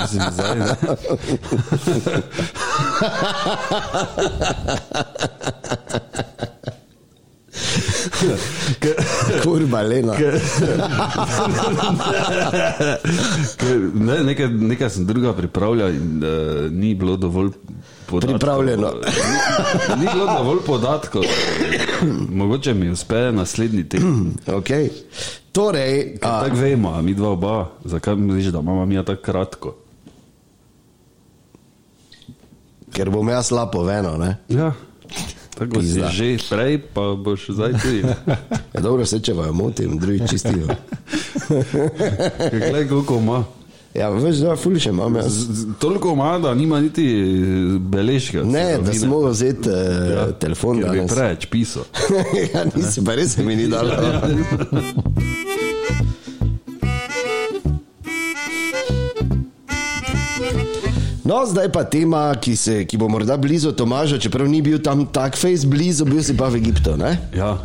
Mislim, zdaj, ne. Kurba, Lena. Ne, nekaj, nekaj sem druga pripravljal in uh, ni bilo dovolj podatkov. Pripravljeno. Ni, ni bilo dovolj podatkov. Mogoče mi uspe naslednji teden. Okay. Torej, a, Tako vemo, mi dva oba, zakaj misliš, da imamo mi tako kratko? ker bom jaz lapo veno, ne? Ja, tako si že prej, pa boš zdaj tudi. Ja, dobro, se če vajo motim, drugi čistijo. Glej, koliko ima. Ja, veš, da ful še imam jaz. Z- z- Toliko ima, da nima niti beležke. od Ne, da sem mogel vzeti uh, ja, telefon Ker bi preveč pisal. ja, nisi pa res se mi ni dalo. No, zdaj pa tema, ki, se, ki bo morda blizu Tomaža, čeprav ni bil tam tak face blizu, bil si pa v Egiptu. Ne? Ja,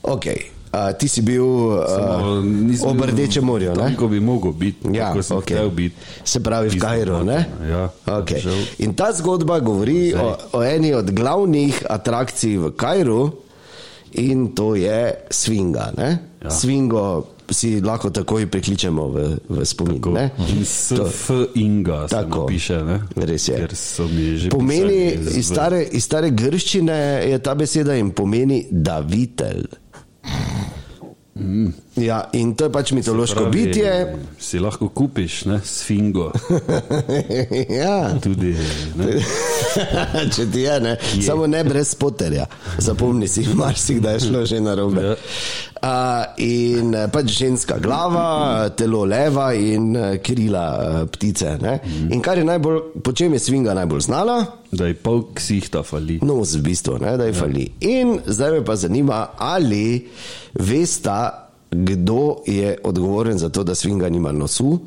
Ok, uh, ti si bil uh, ob Rdečem morju. Tam, Ne? ko bi mogel biti, Ja, ko sem okay. biti. Se pravi v Kajru. Ne? Ja, okay. žal. In ta zgodba govori o, o eni od glavnih atrakcij v Kajru in to je Svinga. Ne? Ja. Svingo si lahko takoj prikličemo v, v spomin. Ko, ne? in To- SF Inga se Tako. napiše, ne? Res je. Pomeni, iz stare, iz stare grščine je ta beseda in pomeni davitelj. 嗯。Ja, in to je pač mitološko pravi, bitje. Si lahko kupiš, ne, sfingo. ja. Tudi, ne, Če ti je, ne? je. samo ne brez spoterja. Zapomni si, marsikdaj je šlo že na robe. Ja. Uh, in eh, pač ženska glava, telo leva in eh, krila eh, ptice. Mm. In kar je najbolj, po čem je svinga najbolj znala? da je pol ksihta fali. Nos, v bistvu, ne, da je ja. fali. In zdaj me pa zanima, ali vesta, kdo je odgovoren za to, da svinga nima nosu.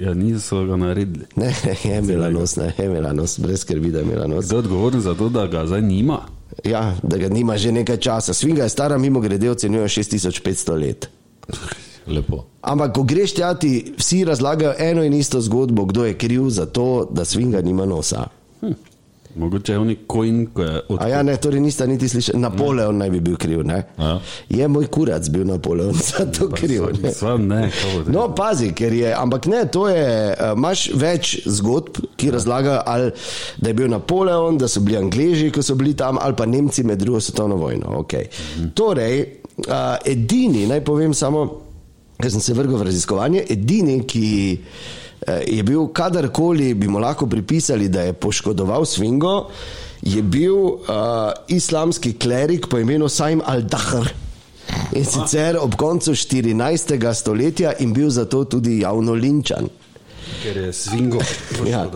Ja, niso ga naredili. Ne, je imela nos, ne, je imela nos, brez skrbi, da je imela nos. Kdo je odgovoren za to, da ga zdaj nima? Ja, da ga nima že nekaj časa. Svinga je stara, mimo grede, ocenjuje 6500 let. Lepo. Ampak, ko greš tja, ti vsi razlagajo eno in isto zgodbo, kdo je kriv za to, da svinga nima nosa. Hm. Mogoče je oni coin, ko je od... A ja, ne, torej niste niti slišali. Napoleon naj bi bil kriv, ne? Ja. Je moj kurac bil Napoleon za to kriv. Ne? Sva ne, kako bo. No, pazi, ker je, ampak ne, to je, eh, imaš več zgodb, ki razlagajo, ali da je bil Napoleon, da so bili Angleži, ko so bili tam, ali pa Nemci med drugo svetovno vojno. Okay. Torej, uh, edini, naj povem samo, ker sem se vrgel v raziskovanje, edini, ki eh, je bil kadarkoli, bi mu lahko pripisali, da je poškodoval svingo, je bil uh, islamski klerik po imenu Saim al-Dahr. In sicer ob koncu 14. stoletja in bil zato tudi javno linčan. Ker je svingo. Ja.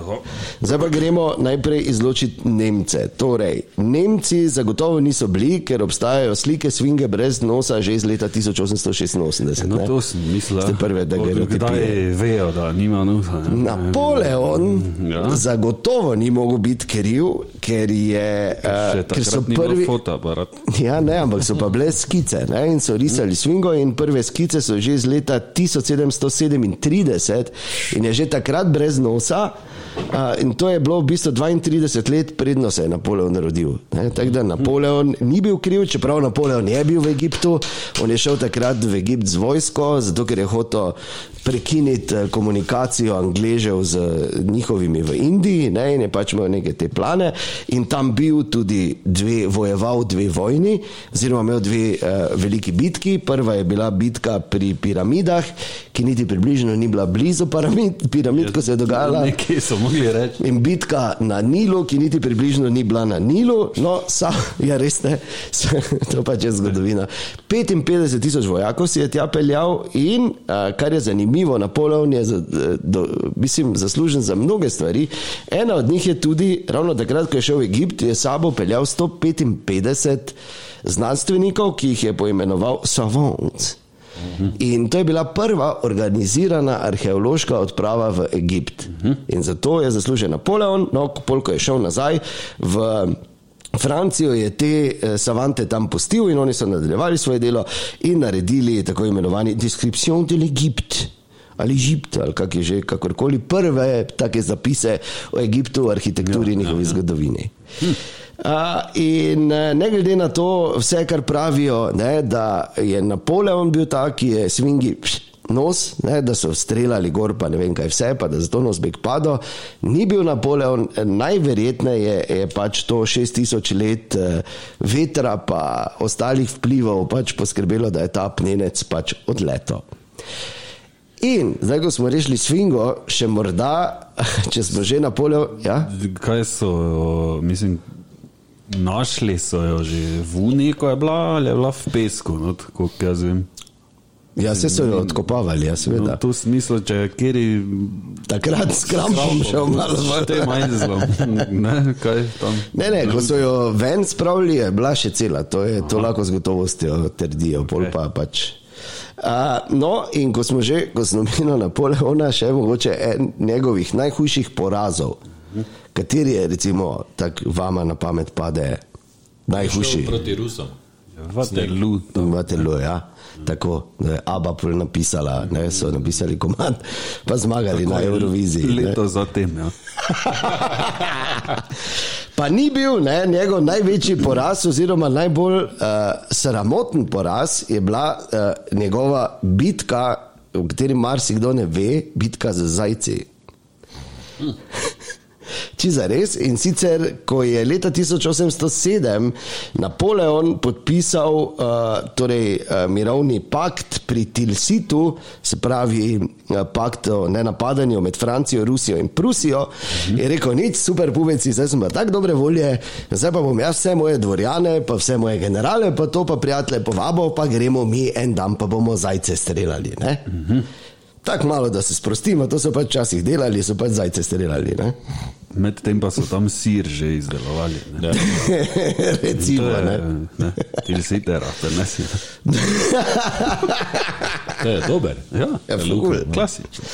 Zdaj pa gremo najprej izločiti Nemce. Torej, Nemci zagotovo niso bili, ker obstajajo slike svinge brez nosa že iz leta 1886. No, ne. to sem mislil. Ste prve, da Od gre Kdaj vejo, da nima nosa? ne? Napoleon Ja. ja. zagotovo ni mogel biti kriv, ker, je, uh, ker so takrat ni bil prvi. fotoaparat. Ja, ne, ampak so pa bile skice ne, in so risali svingo in prve skice so že iz leta 1737 in je že takrat brez nosa. Uh, in to je bilo v bistvu 32 let, predno se je Napoleon rodil. Ne, Tako da Napoleon ni bil kriv, čeprav Napoleon je bil v Egiptu, on je šel takrat v Egipt z vojsko, zato ker je hotel prekiniti eh, komunikacijo Angležev z njihovimi v Indiji ne, in je pač imel neke te plane in tam bil tudi dve, vojeval dve vojni, oziroma imel dve uh, veliki bitki. Prva je bila bitka pri piramidah, ki niti približno ni bila blizu piramid, piramid ko se je dogajala. Nekje so mogli reči. In bitka na Nilu, ki niti približno ni bila na Nilu, no, sa, ja, res ne, to pač je zgodovina. 55 tisoč vojakov si je tja peljal in, kar je zanimivo, Napoleon je za, do, mislim, zaslužen za mnoge stvari. Ena od njih je tudi, ravno takrat, ko je šel v Egipt, je sabo peljal 155 znanstvenikov, ki jih je poimenoval savants. In to je bila prva organizirana arheološka odprava v Egipt. In zato je zaslužen Napoleon, no, polko je šel nazaj v. Francijo je te eh, savante tam pustil in oni so nadaljevali svoje delo in naredili tako imenovani Description de l'Egypte ali Egipt ali kak je že, kakorkoli prve take zapise o Egiptu, arhitekturi in njihovi zgodovini. Uh, in eh, ne glede na to, vse, kar pravijo, ne, da je Napoleon bil ta, ki je svingi pš, nos, ne, da so streljali gor, pa ne vem kaj vse, pa da zato nos beg padel, ni bil Napoleon, eh, najverjetneje je, je pač to 6000 let eh, vetra pa ostalih vplivov pač poskrbelo, da je ta pnenec pač odletel. In zdaj, ko smo rešili svingo, še morda, če smo že Napoleon, ja? Kaj so, mislim, našli so jo že v Uni, ko je bila, ali je bila v pesku, no, tako kot jaz vem. Ja, se so jo odkopavali, ja, No, seveda. to smisel, če je kjeri Takrat s krampom šel malo ven. Te majzlom, ne, kaj tam. Ne, ne, ko so jo ven spravili, je bila še cela, to, je, to lahko z gotovostjo trdijo, pol pa pač. Uh, no, in ko smo že, ko smo imeli Napoleona, še mogoče en njegovih najhujših porazov, kateri je, recimo, tako vama na pamet pade najhujši. Proti Rusom. Vaterlu, tam. Vatelo, ja. Tako, da je Abba pol napisala, ne, so napisali komand, pa zmagali na Euroviziji. ne. Leto zatem, ja. Pa ni bil ne, njegov največji poraz, oziroma najbolj uh, sramoten poraz, je bila uh, njegova bitka, o kateri marsikdo ne ve, bitka z zajci. Če za res. In sicer, ko je leta 1807 Napoleon podpisal uh, torej, uh, mirovni pakt pri Tilsitu, se pravi uh, pakt o nenapadanju med Francijo, Rusijo in Prusijo, mhm. je rekel: nič, super pubeci, zdaj pa tako dobre volje, zdaj pa bom jaz vse moje dvorjane, pa vse moje generale, pa to pa prijatelje povabo, pa gremo mi en dan, pa bomo zajce streljali. Mhm. Tako malo, da se sprostimo, to so pač včasih delali, so pač zajce streljali. ne. Medtem pa so tam sir že izdelovali. Ne. Recimo, je, ne. ne, Ti si terate, ne si. To je dober. Ja, Ja, ful. klasično.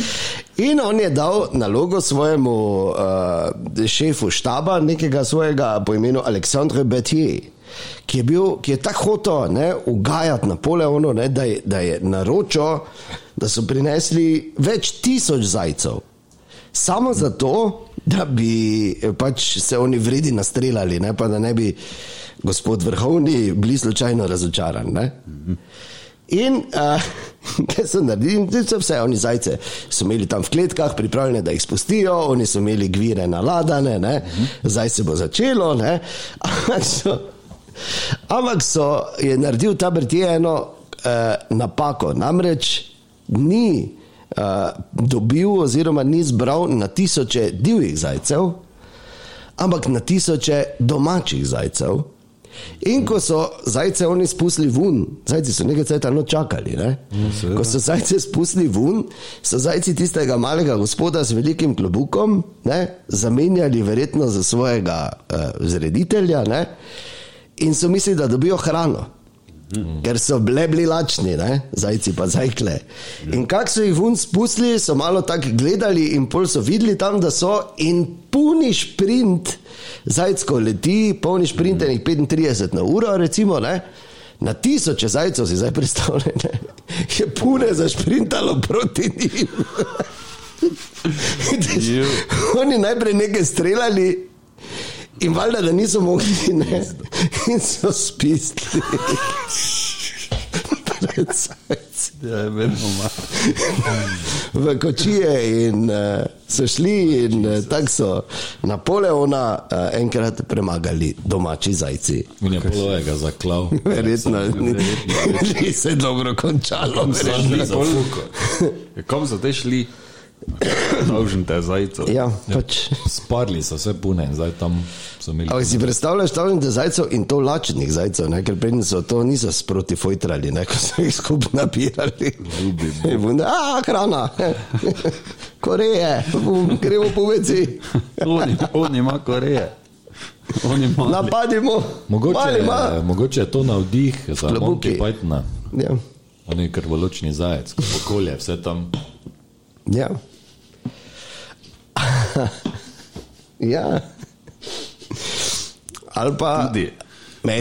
In on je dal nalogo svojemu uh, šefu štaba, nekega svojega po imenu Aleksandra Betier, ki je, bil, ki je tako hotel ne, ugajati Napoleonu, ne, da, je, da je naročil, da so prinesli več tisoč zajcev. Samo zato, da bi eh, pač se oni vredi nastreljali, ne? pa da ne bi gospod vrhovni bili slučajno razočarani. ne. In uh, kaj so naredili, In so vse oni zajce so imeli tam v kletkah, pripravljene, da jih spustijo, oni so imeli gvire naladane, ne? zdaj se bo začelo. Ampak so, ampak so je naredil ta Bertije eno uh, napako, namreč ni uh, dobil oziroma ni zbral na tisoče divjih zajcev, ampak na tisoče domačih zajcev. In ko so zajce oni spustili ven, zajci so nekaj časa no čakali. Ne? Ko so zajce spustili ven, so zajci tistega malega gospoda z velikim klobukom ne? zamenjali verjetno za svojega uh, zreditelja ne? In so mislili, da dobijo hrano. Ker so bile bili lačni, ne? zajci pa zajkle. In kako so jih ven spustili, so malo tako gledali, in pol so videli tam, da so in puni šprint, zajčko leti, polni šprint, enih 35 na uro, recimo, ne? na tisoče zajcev si zdaj predstavljate, je pune zašprintalo proti njim. Oni najprej nekaj streljali. In valjda, da niso mogli, ne, in so zajci. Ja, v kočije in uh, so šli, in uh, tako so Napoleona uh, enkrat premagali domači zajci. In je polovega zaklal. Verjetno ni, ni se dobro končalo. verjetno. Kam so te šli? Dolžen te zajcev. Ja, pač. Sparli so vse pune in zdaj tam so imeli. Ampak si predstavljaš stavljanje zajcev in to lačnih zajcev, ne? ker prednji so to niso sproti fojtrali, ne? ko so jih skupaj nabirali. In bunde, A, hrana, Koreje, gremo po veci, On, on ima Koreje. Napadimo. Mogoče, Mali ima. mogoče je to navdih za. Monty Pythona. Ja. On je krvoločni zajec, okolje, vse tam. Ja. ja. Ali pa. Tudi. Me,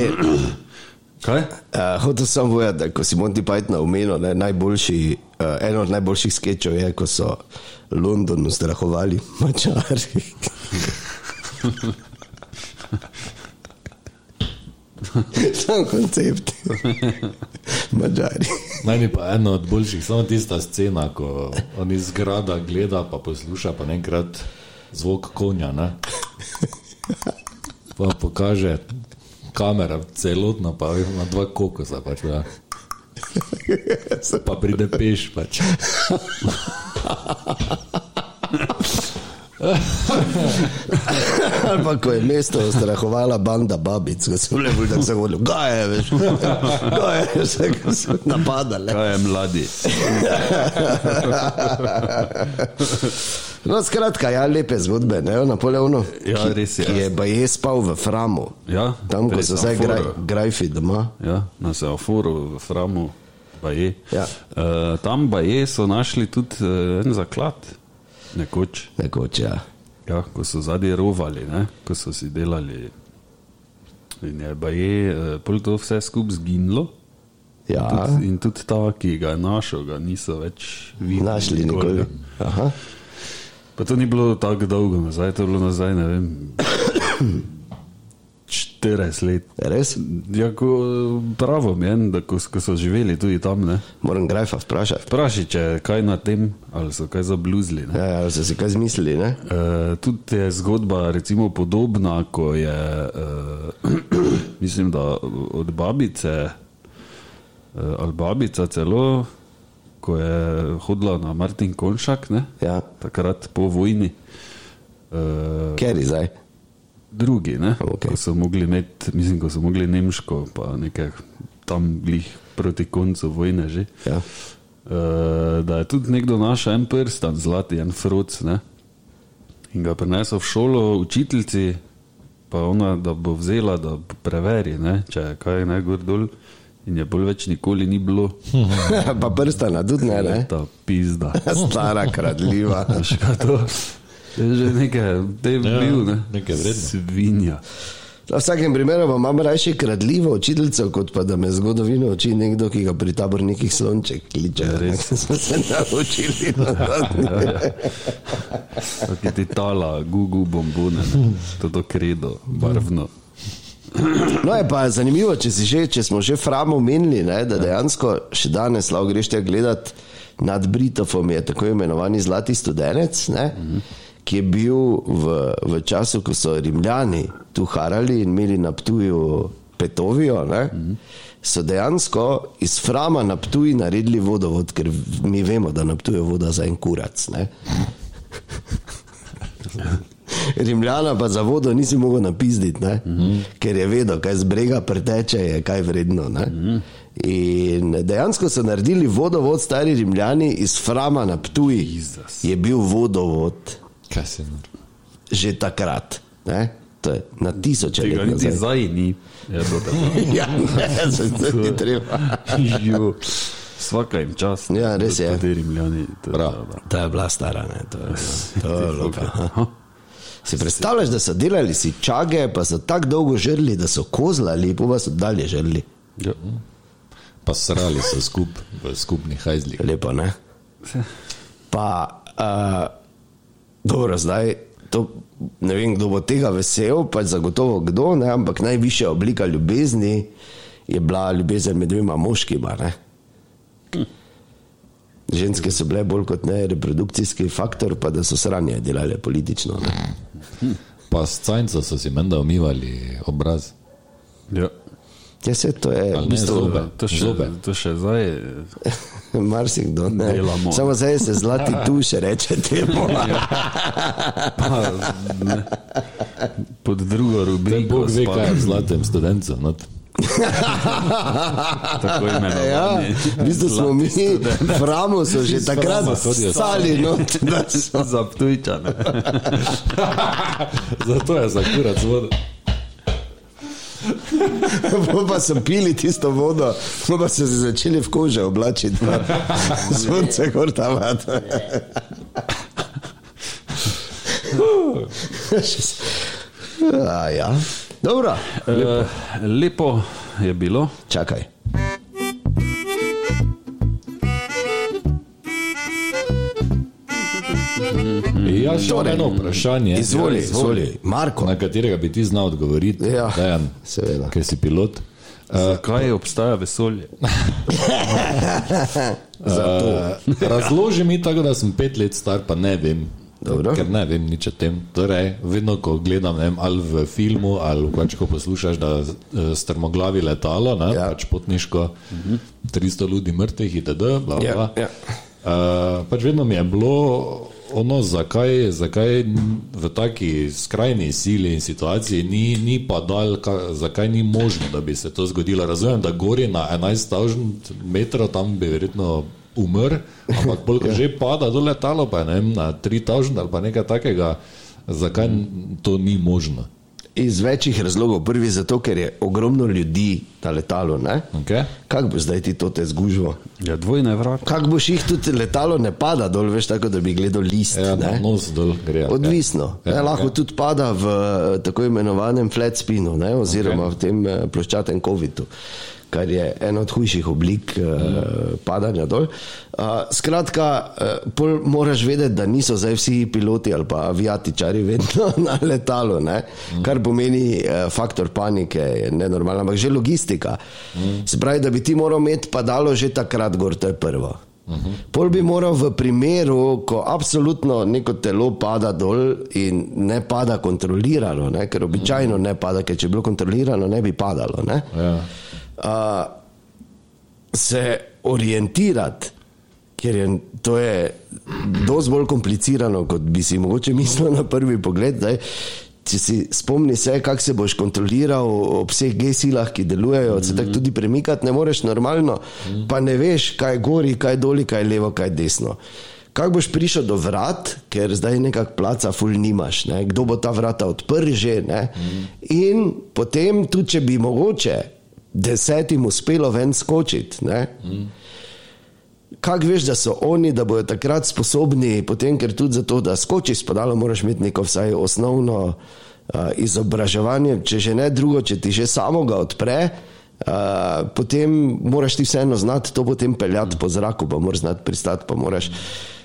Kaj? Uh, hotel sem povedati, da ko si Monty Python omenil, ne, najboljši, uh, eno od najboljših sketchov je, ko so London ustrahovali mačari. Sam koncept. Mačari. Meni pa je eno od boljših, samo tista scena, ko on iz grada gleda, pa posluša, pa enkrat zvok konja. Ne? Pa pokaže kamera, celotna, pa ima dva kokosa. Pač, ja. Pa pride peš. Pač. Ali pa ko je mesto ustrahovala banda babic, ko so bile bolj tako zagodili, gaje, veš, gaje, vse, ko so napadali. Kaj je mladi? No, skratka, ja, lepe zgodbe, ne, o Napoleonu. Ja, res je. Ki je pa je spal v Framu. Ja, Tam, ko so zdaj graj, grajfi doma. Ja, na seoforu v Framu. Baje. Ja. Uh, tam baje so našli tudi uh, en zaklad, nekoč, Nekoč, ja. ja, ko so zadnji rovali, ne, ko so si delali. In je baje, uh, pol to vse skupaj zginilo. Ja, Tudi, in tudi ta, ki ga je našel, ga niso več videli. našli nikoli. Aha. Pa to ni bilo tako dolgo nazaj, to je bilo nazaj, ne vem, 40 let. Res? Ja, ko, pravo je, da ko, ko so živeli tudi tam, ne. Moram grajfa vprašati. Vprašaj, če je kaj na tem, ali so kaj zabluzili. Ne? Ja, ja, ali so si kaj zmislili, ne? Uh, tudi je zgodba recimo, podobna, ko je, uh, mislim, da od babice, uh, ali babica celo, ko je hodila na Martin Konšak, ne? Ja. takrat po vojni. Uh, Keri zdaj. Drugi, ne? Okej. ko so mogli imeti, mislim, ko so mogli Nemško, pa nekaj tam blih proti koncu vojne že. Ja. Uh, da je tudi nekdo našel en prstan, zlati, en fruc, ne? in ga prinesel v šolo, učiteljci, pa ona, da bo vzela, da preveri, ne? če je kaj ne gor dol. In je bolj več nikoli ni bilo, pa prstana tudi ne, ne? ta pizda. Stara, kradljiva. Veš, kaj to? To je že nekaj, te je Ja, bil, ne? nekaj vredno. Svinja. V vsakem primeru pa imam raje kradljivo učiteljico, kot pa da me zgodovino uči nekdo, ki ga pri tabornikih slonček kliče. Ja, res smo se naučili. Tako ti tala, gugu bombone, to do kredo, barvno. No, je pa zanimivo, če, že, če smo že framo menili, ne, da dejansko še danes lahko greš te gledati nad Britofom, je tako imenovani zlati studenec, ne, ki je bil v, v času, ko so Rimljani tu harali in imeli na Ptuju Petovijo. Ne, So dejansko iz Frama na Ptuju naredili vodovod, ker mi vemo, da na Ptuju voda za en kurac. Ne. Rimljana pa za vodo nisi mogel napizditi, mm -hmm. ker je vedel, kaj z brega preteče, je kaj vredno. Mm -hmm. In dejansko so naredili vodovod, stari Rimljani iz Frama na Ptuji. Je bil vodovod že takrat. Ne? To je na tisoče let. Tega niti zdaj ni. Ja, ne, se ni treba. Svaka jim čas. Ja, res je. Rimljani, to, Prav, to je bila stara, ne, to je, to je loka. Si predstavljaš, da so delali si čage, pa so tako dolgo žrli, da so kozlali, pa so dalje žrli. Ja. Pa srali so skup, v skupnih hajzlih. Lepo, ne? Pa, uh, dobro, zdaj, to, ne vem, kdo bo tega vesel, pač zagotovo kdo, ne? ampak najvišja oblika ljubezni je bila ljubezen med dvema moškima. Ne? Ženske so bile bolj kot ne reprodukcijski faktor, pa da so sranje delale politično. Ne? Pa s cajnco so si menda umivali obraz. Ja. Ja, se to je v bistvu zobe. To še, Zobe. to še zdaj. marsikdo. ne. Delamo. Samo zdaj se zlati tuše reče temu. Ne, pod drugo rubriko. Bog ve, kaj je v zlatem studencu. not. Tako imenovani. Ja, v bistvu smo mi, Framo so že takrat stali, no, da so Za ptujčane. Zato je za kurac voda. Pa so pili tisto vodo, pa so se začeli v kože oblačiti, pa sonce gor tam. A, ja. Dobro, Lepo. Lepo je bilo. čakaj. Jaz še imam eno vprašanje, Izvoli, Ja, izvoli. Marko. na katerega bi ti znal odgovoriti. Ja, Dejan, seveda. ker si pilot. Zakaj obstaja vesolje? Uh, razloži mi tako, da sem pet let star, pa ne vem. Dobro. Ker ne vem nič o tem. Torej, vedno, ko gledam ne vem, ali v filmu, ali pač, ko poslušaš, da eh, strmoglavi letalo, ne, Ja. ja. pač potniško, uh -huh. 300 ljudi mrtvih, itd. Bla, Ja, bla. ja. Uh, pač vedno mi je bilo ono, zakaj, zakaj v taki skrajni sili in situaciji ni, ni pa dal, ka, zakaj ni možno, da bi se to zgodilo. Razumem, da gori na 11.000 metrov, tam bi verjetno umrl, ampak bolj, ko že pada do letalo, pa je ne vem, na 3000 ali pa nekaj takega, zakaj to ni možno. Iz večjih razlogov. Prvi zato, ker je ogromno ljudi na letalu. ne? Okay? Kako boš zdaj ti to te zgužvo? Ja, dvojne vrata. Kako boš jih tudi letalo ne pada dol, veš, tako da bi gledal list. Ja, ne? nos dol gre. Odvisno. Ja, Ja, ne, lahko ja. tudi pada v eh, tako imenovanem flat spinu, ne, oziroma okay. v tem eh, ploščatem COVID-u, kar je ena od hujših oblik mm. uh, padanja dol. Uh, skratka, uh, moraš vedeti, da niso zdaj vsi piloti ali pa aviatičari vedno na letalu, ne, mm. kar pomeni uh, faktor panike, je nenormalno, ampak že logistika. Mm. Se pravi, da bi ti moral imeti padalo že takrat gor, to je prvo. Pol bi moral v primeru, ko absolutno neko telo pada dol in ne pada kontrolirano, ne, ker običajno ne pada, ker če bi bilo kontrolirano, ne bi padalo. Ne, Ja. Uh, se orientirati, ker je to je dosti bolj komplicirano, kot bi si mogoče mislil na prvi pogled. Daj, Če si spomni se, kako se boš kontroliral ob vseh G-silah, ki delujejo, se tako tudi premikati ne moreš normalno, pa ne veš, kaj je gori, kaj je doli, kaj je levo, kaj je desno. Kako boš prišel do vrat, ker zdaj nekako placa ful nimaš, ne? kdo bo ta vrata odprl že. Ne? In potem, tudi če bi mogoče desetim uspelo ven skočiti. ne, Kako veš, da so oni, da bodo takrat sposobni, potem, ker tudi za to, da skočiš spadalo, moraš imeti neko vsaj osnovno uh, izobraževanje, če že ne drugo, če ti že samo ga odpre, uh, potem moraš ti vseeno znati to potem peljati po zraku, pa moraš znati pristati, pa moraš.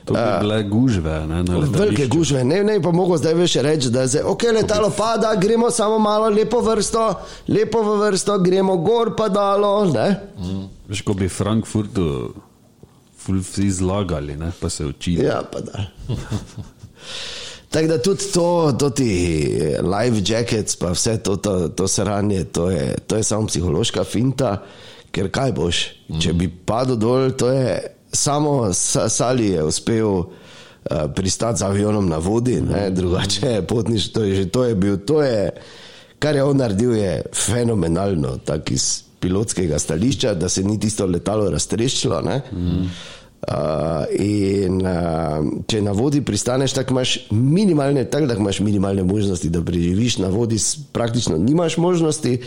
To bi bile gužve, ne, Velike gužve, ne, ne, pa mogo zdaj več reči, da je zdaj, ok, letalo pada, gremo samo malo lepo vrsto, lepo v vrsto, gremo gor pa dalo, ne. Veš, ko bi Frankfurtu vsi zlagali, ne, pa se učili. Ja, pa da. Tako da tudi to, to ti life jackets, pa vse to, to, to sranje, to je, to je samo psihološka finta, ker kaj boš, če bi padel dol, to je samo Sa- Sali je uspel uh, pristati z avionom na vodi, ne, drugače potniš, to je že to je bil, to je, kar je on naredil, je fenomenalno, tako iz pilotskega stališča, da se ni tisto letalo raztreščilo. ne. Uh, in uh, če na vodi pristaneš, tako imaš minimalne, tako da imaš minimalne možnosti, da preživiš na vodi, praktično nimaš možnosti,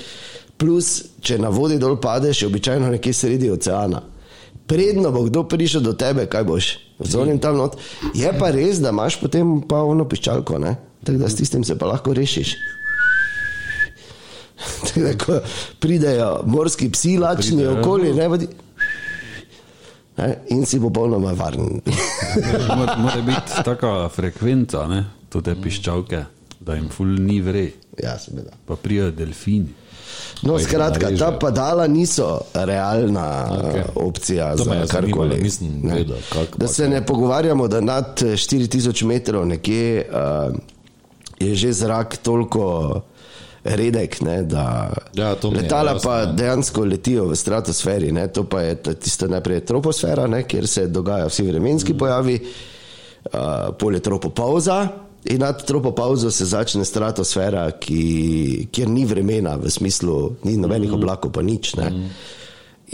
plus če na vodi dol padeš, je običajno nekje sredi oceana. Predno bo kdo prišel do tebe, kaj boš, zonim tam not. Je pa res, da imaš potem pa ono piščalko, ne? tako da s tistim se pa lahko rešiš. Tako da, ko pridejo morski psi, lačni Pridejo. okoli, ne vodi. Ne, in si popolnoma varen. Mora, biti taka frekvenca, ne, te piščalke, da jim ful ni vrej, ja, seveda. pa prijajo delfini. No, Pa skratka, ta padala niso realna okay. opcija To za je karkoli. Ne. vedel, Da se ne pogovarjamo, da nad eh, 4000 metrov nekje uh, je že zrak toliko redek, ne, da Ja, je letala jasno, pa ja. dejansko letijo v stratosferi. Ne, to pa je ta- tista najprej troposfera, ne, kjer se dogajajo vsi vremenski pojavi, uh, pol je tropopauza. In nad tropopauzo se začne stratosfera, ki, kjer ni vremena, v smislu, ni nobenih oblakov, pa nič. Ne.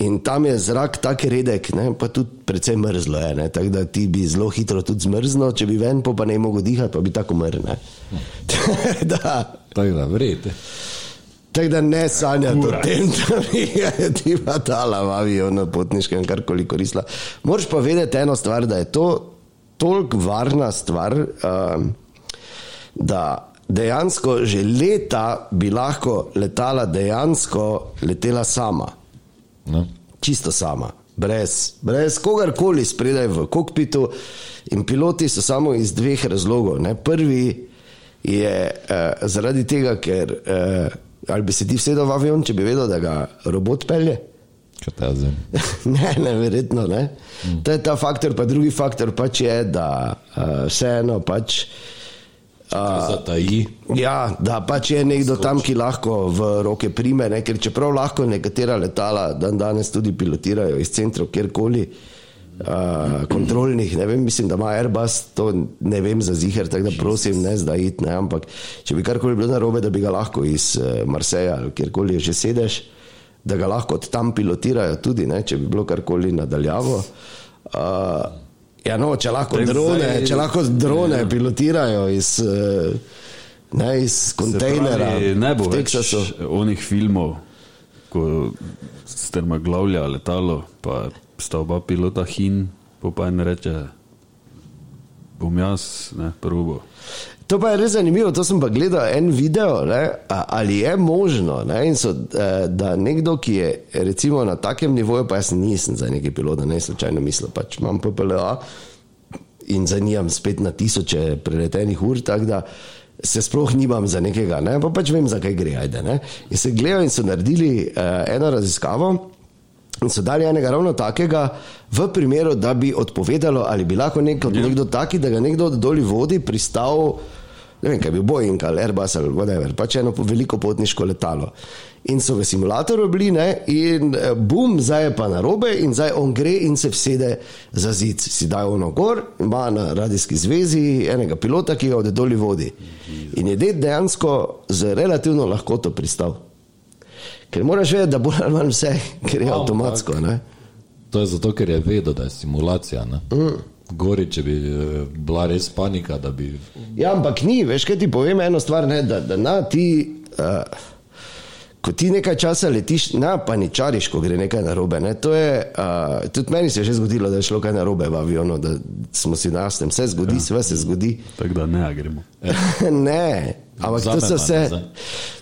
In tam je zrak tako redek, ne, pa tudi precej mrzlo je, ne, tako da ti bi zelo hitro tudi zmrznil, če bi ven, pa, pa ne mogel dihati, pa bi tako umrl. Tako da, verjete. tako da ne sanjati o tem, da bi ti dala v avion na potniškem karkoli koristila. Moraš pa vedeti eno stvar, da je to toliko varna stvar, um, da dejansko že leta bi lahko letala dejansko letela sama No. čisto sama, brez, brez kogarkoli spredaj v kokpitu. In piloti so samo iz dveh razlogov. Ne. Prvi je eh, zaradi tega, ker eh, ali bi se ti vsedel v avion, če bi vedel, da ga robot pelje. Ne, ne, verjetno ne. Mm. To je ta faktor, pa drugi faktor pač je, da uh, vseeno pač. Uh, Zataji. Ja, da pač je nekdo tam, ki lahko v roke prime, ne? ker čeprav lahko nekatera letala dan danes tudi pilotirajo iz centrov, kjerkoli, uh, kontrolnih, ne vem, mislim, da ima Airbus, to ne vem za ziger, tako da prosim, ne zdaj iti, ne, ampak če bi karkoli bilo narobe, da bi ga lahko iz uh, Marseja ali kjerkoli že sedeš, da ga lahko od tam pilotirajo tudi, ne, če bi bilo karkoli nadaljavo. Uh, Ja, no, če lahko drone, zdaj- če lahko drone pilotirajo iz, eh, ne, iz kontejnera pravi, Ne bo več onih filmov, ko strmoglavlja letalo, pa sta oba pilota hin, pa pa en reče, bom jaz, ne, prvo. To pa je res zanimivo, to sem pa gledal en video, ne, ali je možno, ne, so, eh, da nekdo, ki je recimo na takem nivoju, pa jaz nisem za neki pilot, da ne slučajno mislil, pač imam PPLA in zanimam spet na tisoče preletenih ur, tako da se sploh nimam za nekega, ne, pa pač vem, zakaj gre, ajde, ne. In se gledajo in so naredili uh, eno raziskavo. In so dali enega ravno takega, v primeru, da bi odpovedalo, ali bi lahko nek, nekdo taki, da ga nekdo doli vodi, pristal, ne vem, kaj bi Boeing ali Airbus ali whatever, pač eno veliko potniško letalo. In so v simulatorju bili, ne, in eh, bum, zdaj je pa na robe, in zdaj on gre in se vsede za zid. Si da ono gor, ima na radijski zvezi enega pilota, ki ga od doli vodi. In je dejansko z relativno lahkoto pristal. Ker moraš vedeti, da bolj ali manj vse gre Ampak- avtomatsko. Ne? To je zato, ker je vedel, da je simulacija. Ne? Mm. Gori, če bi eh, bila res panika, da bi. Ja, ampak ni, veš, kaj ti povem eno stvar, ne, da, da na ti. Uh, ko ti nekaj časa letiš, na paničariš, ko gre nekaj narobe. Ne? To je, uh, tudi meni se je že zgodilo, da je šlo kaj narobe v avionu, da smo si na jasnem. Vse zgodi, ja. vse se zgodi. Tako da ne gremo. ne, ampak to so vse.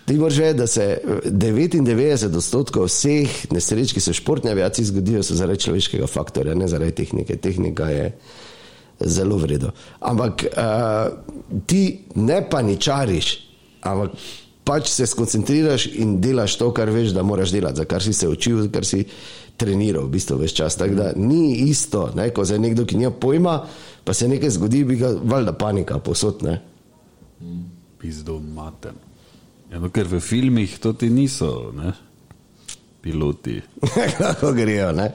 Ti moraš vedeti, da se 99 odstotkov vseh nesreč, ki se v športni aviaciji zgodijo, so zaradi človeškega faktorja, ne zaradi tehnike. Tehnika je zelo vredna. Ampak uh, ti ne paničariš, ampak pač se skoncentriraš in delaš to, kar veš, da moraš delati, za kar si se učil, kar si treniral v bistvu več čas. Tako da ni isto, ne? ko za nekdo, ki nima pojma, pa se nekaj zgodi, bi ga valjda panika posod. Ne? Pizdo maten. Ja, no, ker v filmih to ti niso, ne? piloti. Kako grejo. Ne?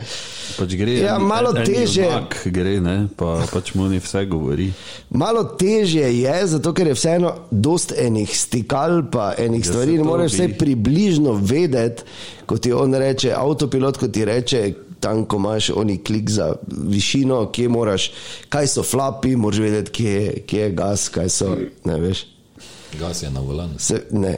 Pač gre, Ja, malo težje. Gre, ne? pa pač mu ni vse govori. Malo težje je, zato ker je vseeno dost enih stikal, pa enih Ja, stvari. Ne moreš vse približno vedeti, ko ti on reče, avtopilot, ko ti reče. Tam, ko imaš oni klik za višino, kje moraš, kaj so flapi, moraš vedeti, kje, je- kje je gas, kaj so. Ne veš. Gas je na volanu. Se, ne.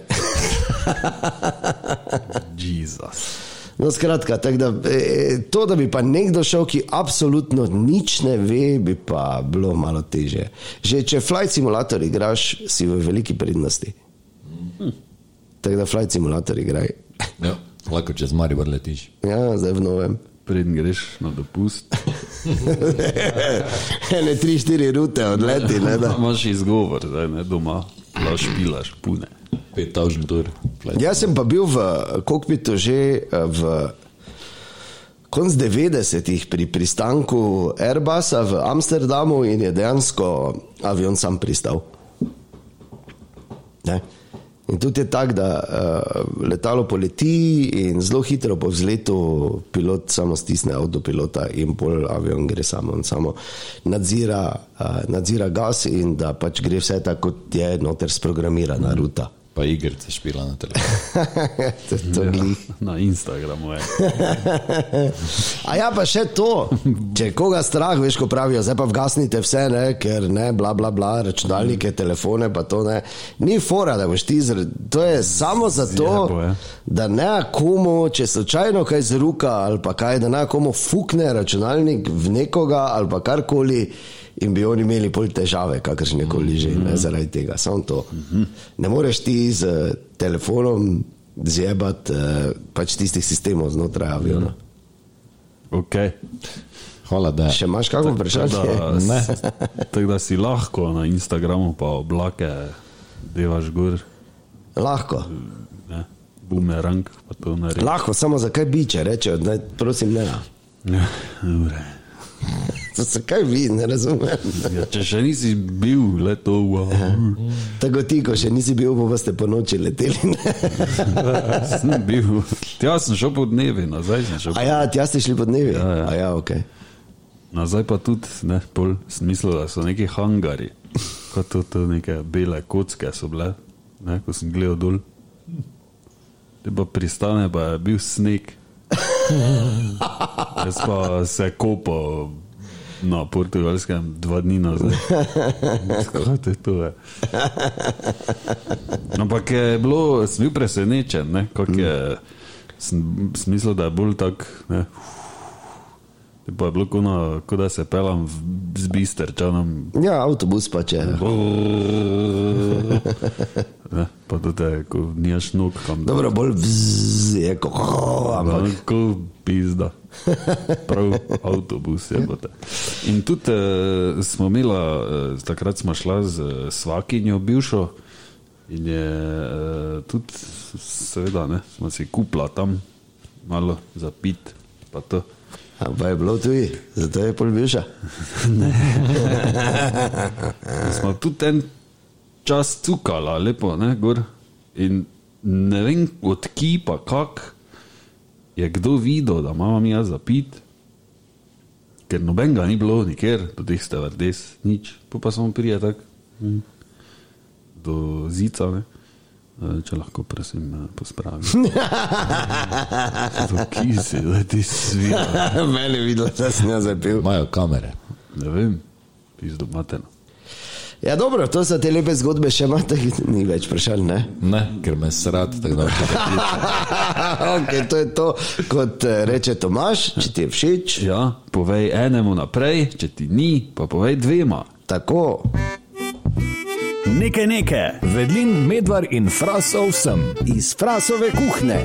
Jezus. No, skratka, tak da, e, to, da bi pa nekdo šel, ki absolutno nič ne ve, bi pa bilo malo teže. Že če flight simulator igraš, si v veliki prednosti. Tako da flight simulator igraj. Ja, lahko čez Maribor letiš. Ja, zdaj v novem. Preden greš na dopust, Ne, tri, štiri rute odleti. Ne, da. imaš izgovor, zdaj ne doma, laš pilaš pune. 5000 tur. Jaz sem pa bil v kokpitu že eh, v konc 90-ih pri pristanku Airbusa v Amsterdamu in je dejansko avion sam pristal. Ne? In tudi je tako, da uh, letalo poleti in zelo hitro po vzletu pilot samo stisne avtopilota in pol avion gre samo in samo nadzira, uh, nadzira gas in da pač gre vse tako, kot je noter sprogramirana ruta. Pa igrice špila na telefonu. to, to glih. Na Instagramu je. A ja, pa še to, če koga strah, veš, ko pravijo, zdaj pa vgasnite vse, ne, ker ne, bla, bla, bla, računalnike, telefone, pa to ne. Ni fora, da boš ti zr... To je samo zato, Zjebo, ja. da ne komu, če slučajno kaj zruka ali pa kaj, da ne komu fukne računalnik v nekoga ali pa karkoli. In bi oni imeli pol težave, kakršne koli že, ne, zaradi tega. Samo to. Ne moreš ti z eh, telefonom zjebati eh, pač tistih sistemov znotraj aviona. Okay. Hvala, da Še imaš kakšno vprašanje? Ne. Tako da si lahko na Instagramu pa oblake devaš gor, Lahko. ne, bumerang pa to naredi. Lahko, samo zakaj biče, rečejo, da prosim ne. Ja, dobre. Zakaj vi, ne razumem. Ja, če še nisi bil, le to wow. Tako ti, ko še nisi bil, pa ste po noči leteli. Sem bil. Tja sem šel po dnevi, nazaj sem šel. A ja, tja ste šli po dnevi? Ja, ja. A ja, ok. Nazaj pa tudi, ne, pol sem mislil, da so neki hangari, kot to, to neke bele kocke so bile, ne, ko sem gledal dol. Te pa pristane, pa je bil sneg. Jaz pa se kopal na portugalskem dva dni nazaj. Kaj te to je? Ampak je bilo, sem bil presenečen, ne, kako je, sem, sem mislil, da je bolj tak, ne, Pa je bilo na- kot da se pelam v, z bisterčanom. Ja, avtobus pa če. Ne, pa to te, ko nimaš nog kam. Dobro, bolj vzz, je kot. Ampak Ko pizda. Prav avtobus je bilo. In tudi eh, smo imeli, eh, takrat smo šla z eh, svakinjo bivšo in je eh, tudi, seveda, ne, smo si kupla tam malo za pit. Pa to. A pa je bilo tudi, zato je pol bivša. smo tudi en čas cukala, lepo, ne, gor. In ne vem, od ki pa kak je kdo videl, da imamo mi jaz za pit, ker nobenega ni bilo, nikjer, do teh stevardes, nič. Po pa samo prije tak hm, do zica, ne. Eh, Če lahko, prosim, eh, pospravim. Kje si, da ti svira? Mene je videlo, da sem jaz zapil. Imajo kamere. Ne vem, pizdo mateno. Ja, dobro, to so te lepe zgodbe, še imate, ni več vprašanj, ne? Ne, ker me srad, tako da okay, to je to, kot eh, reče Tomaš, če ti je všeč. Ja, povej enemu naprej, če ti ni, pa povej dvema. Tako. Nekaj nekaj, vedlin, medvar in frasov sem. Iz frasove kuhne.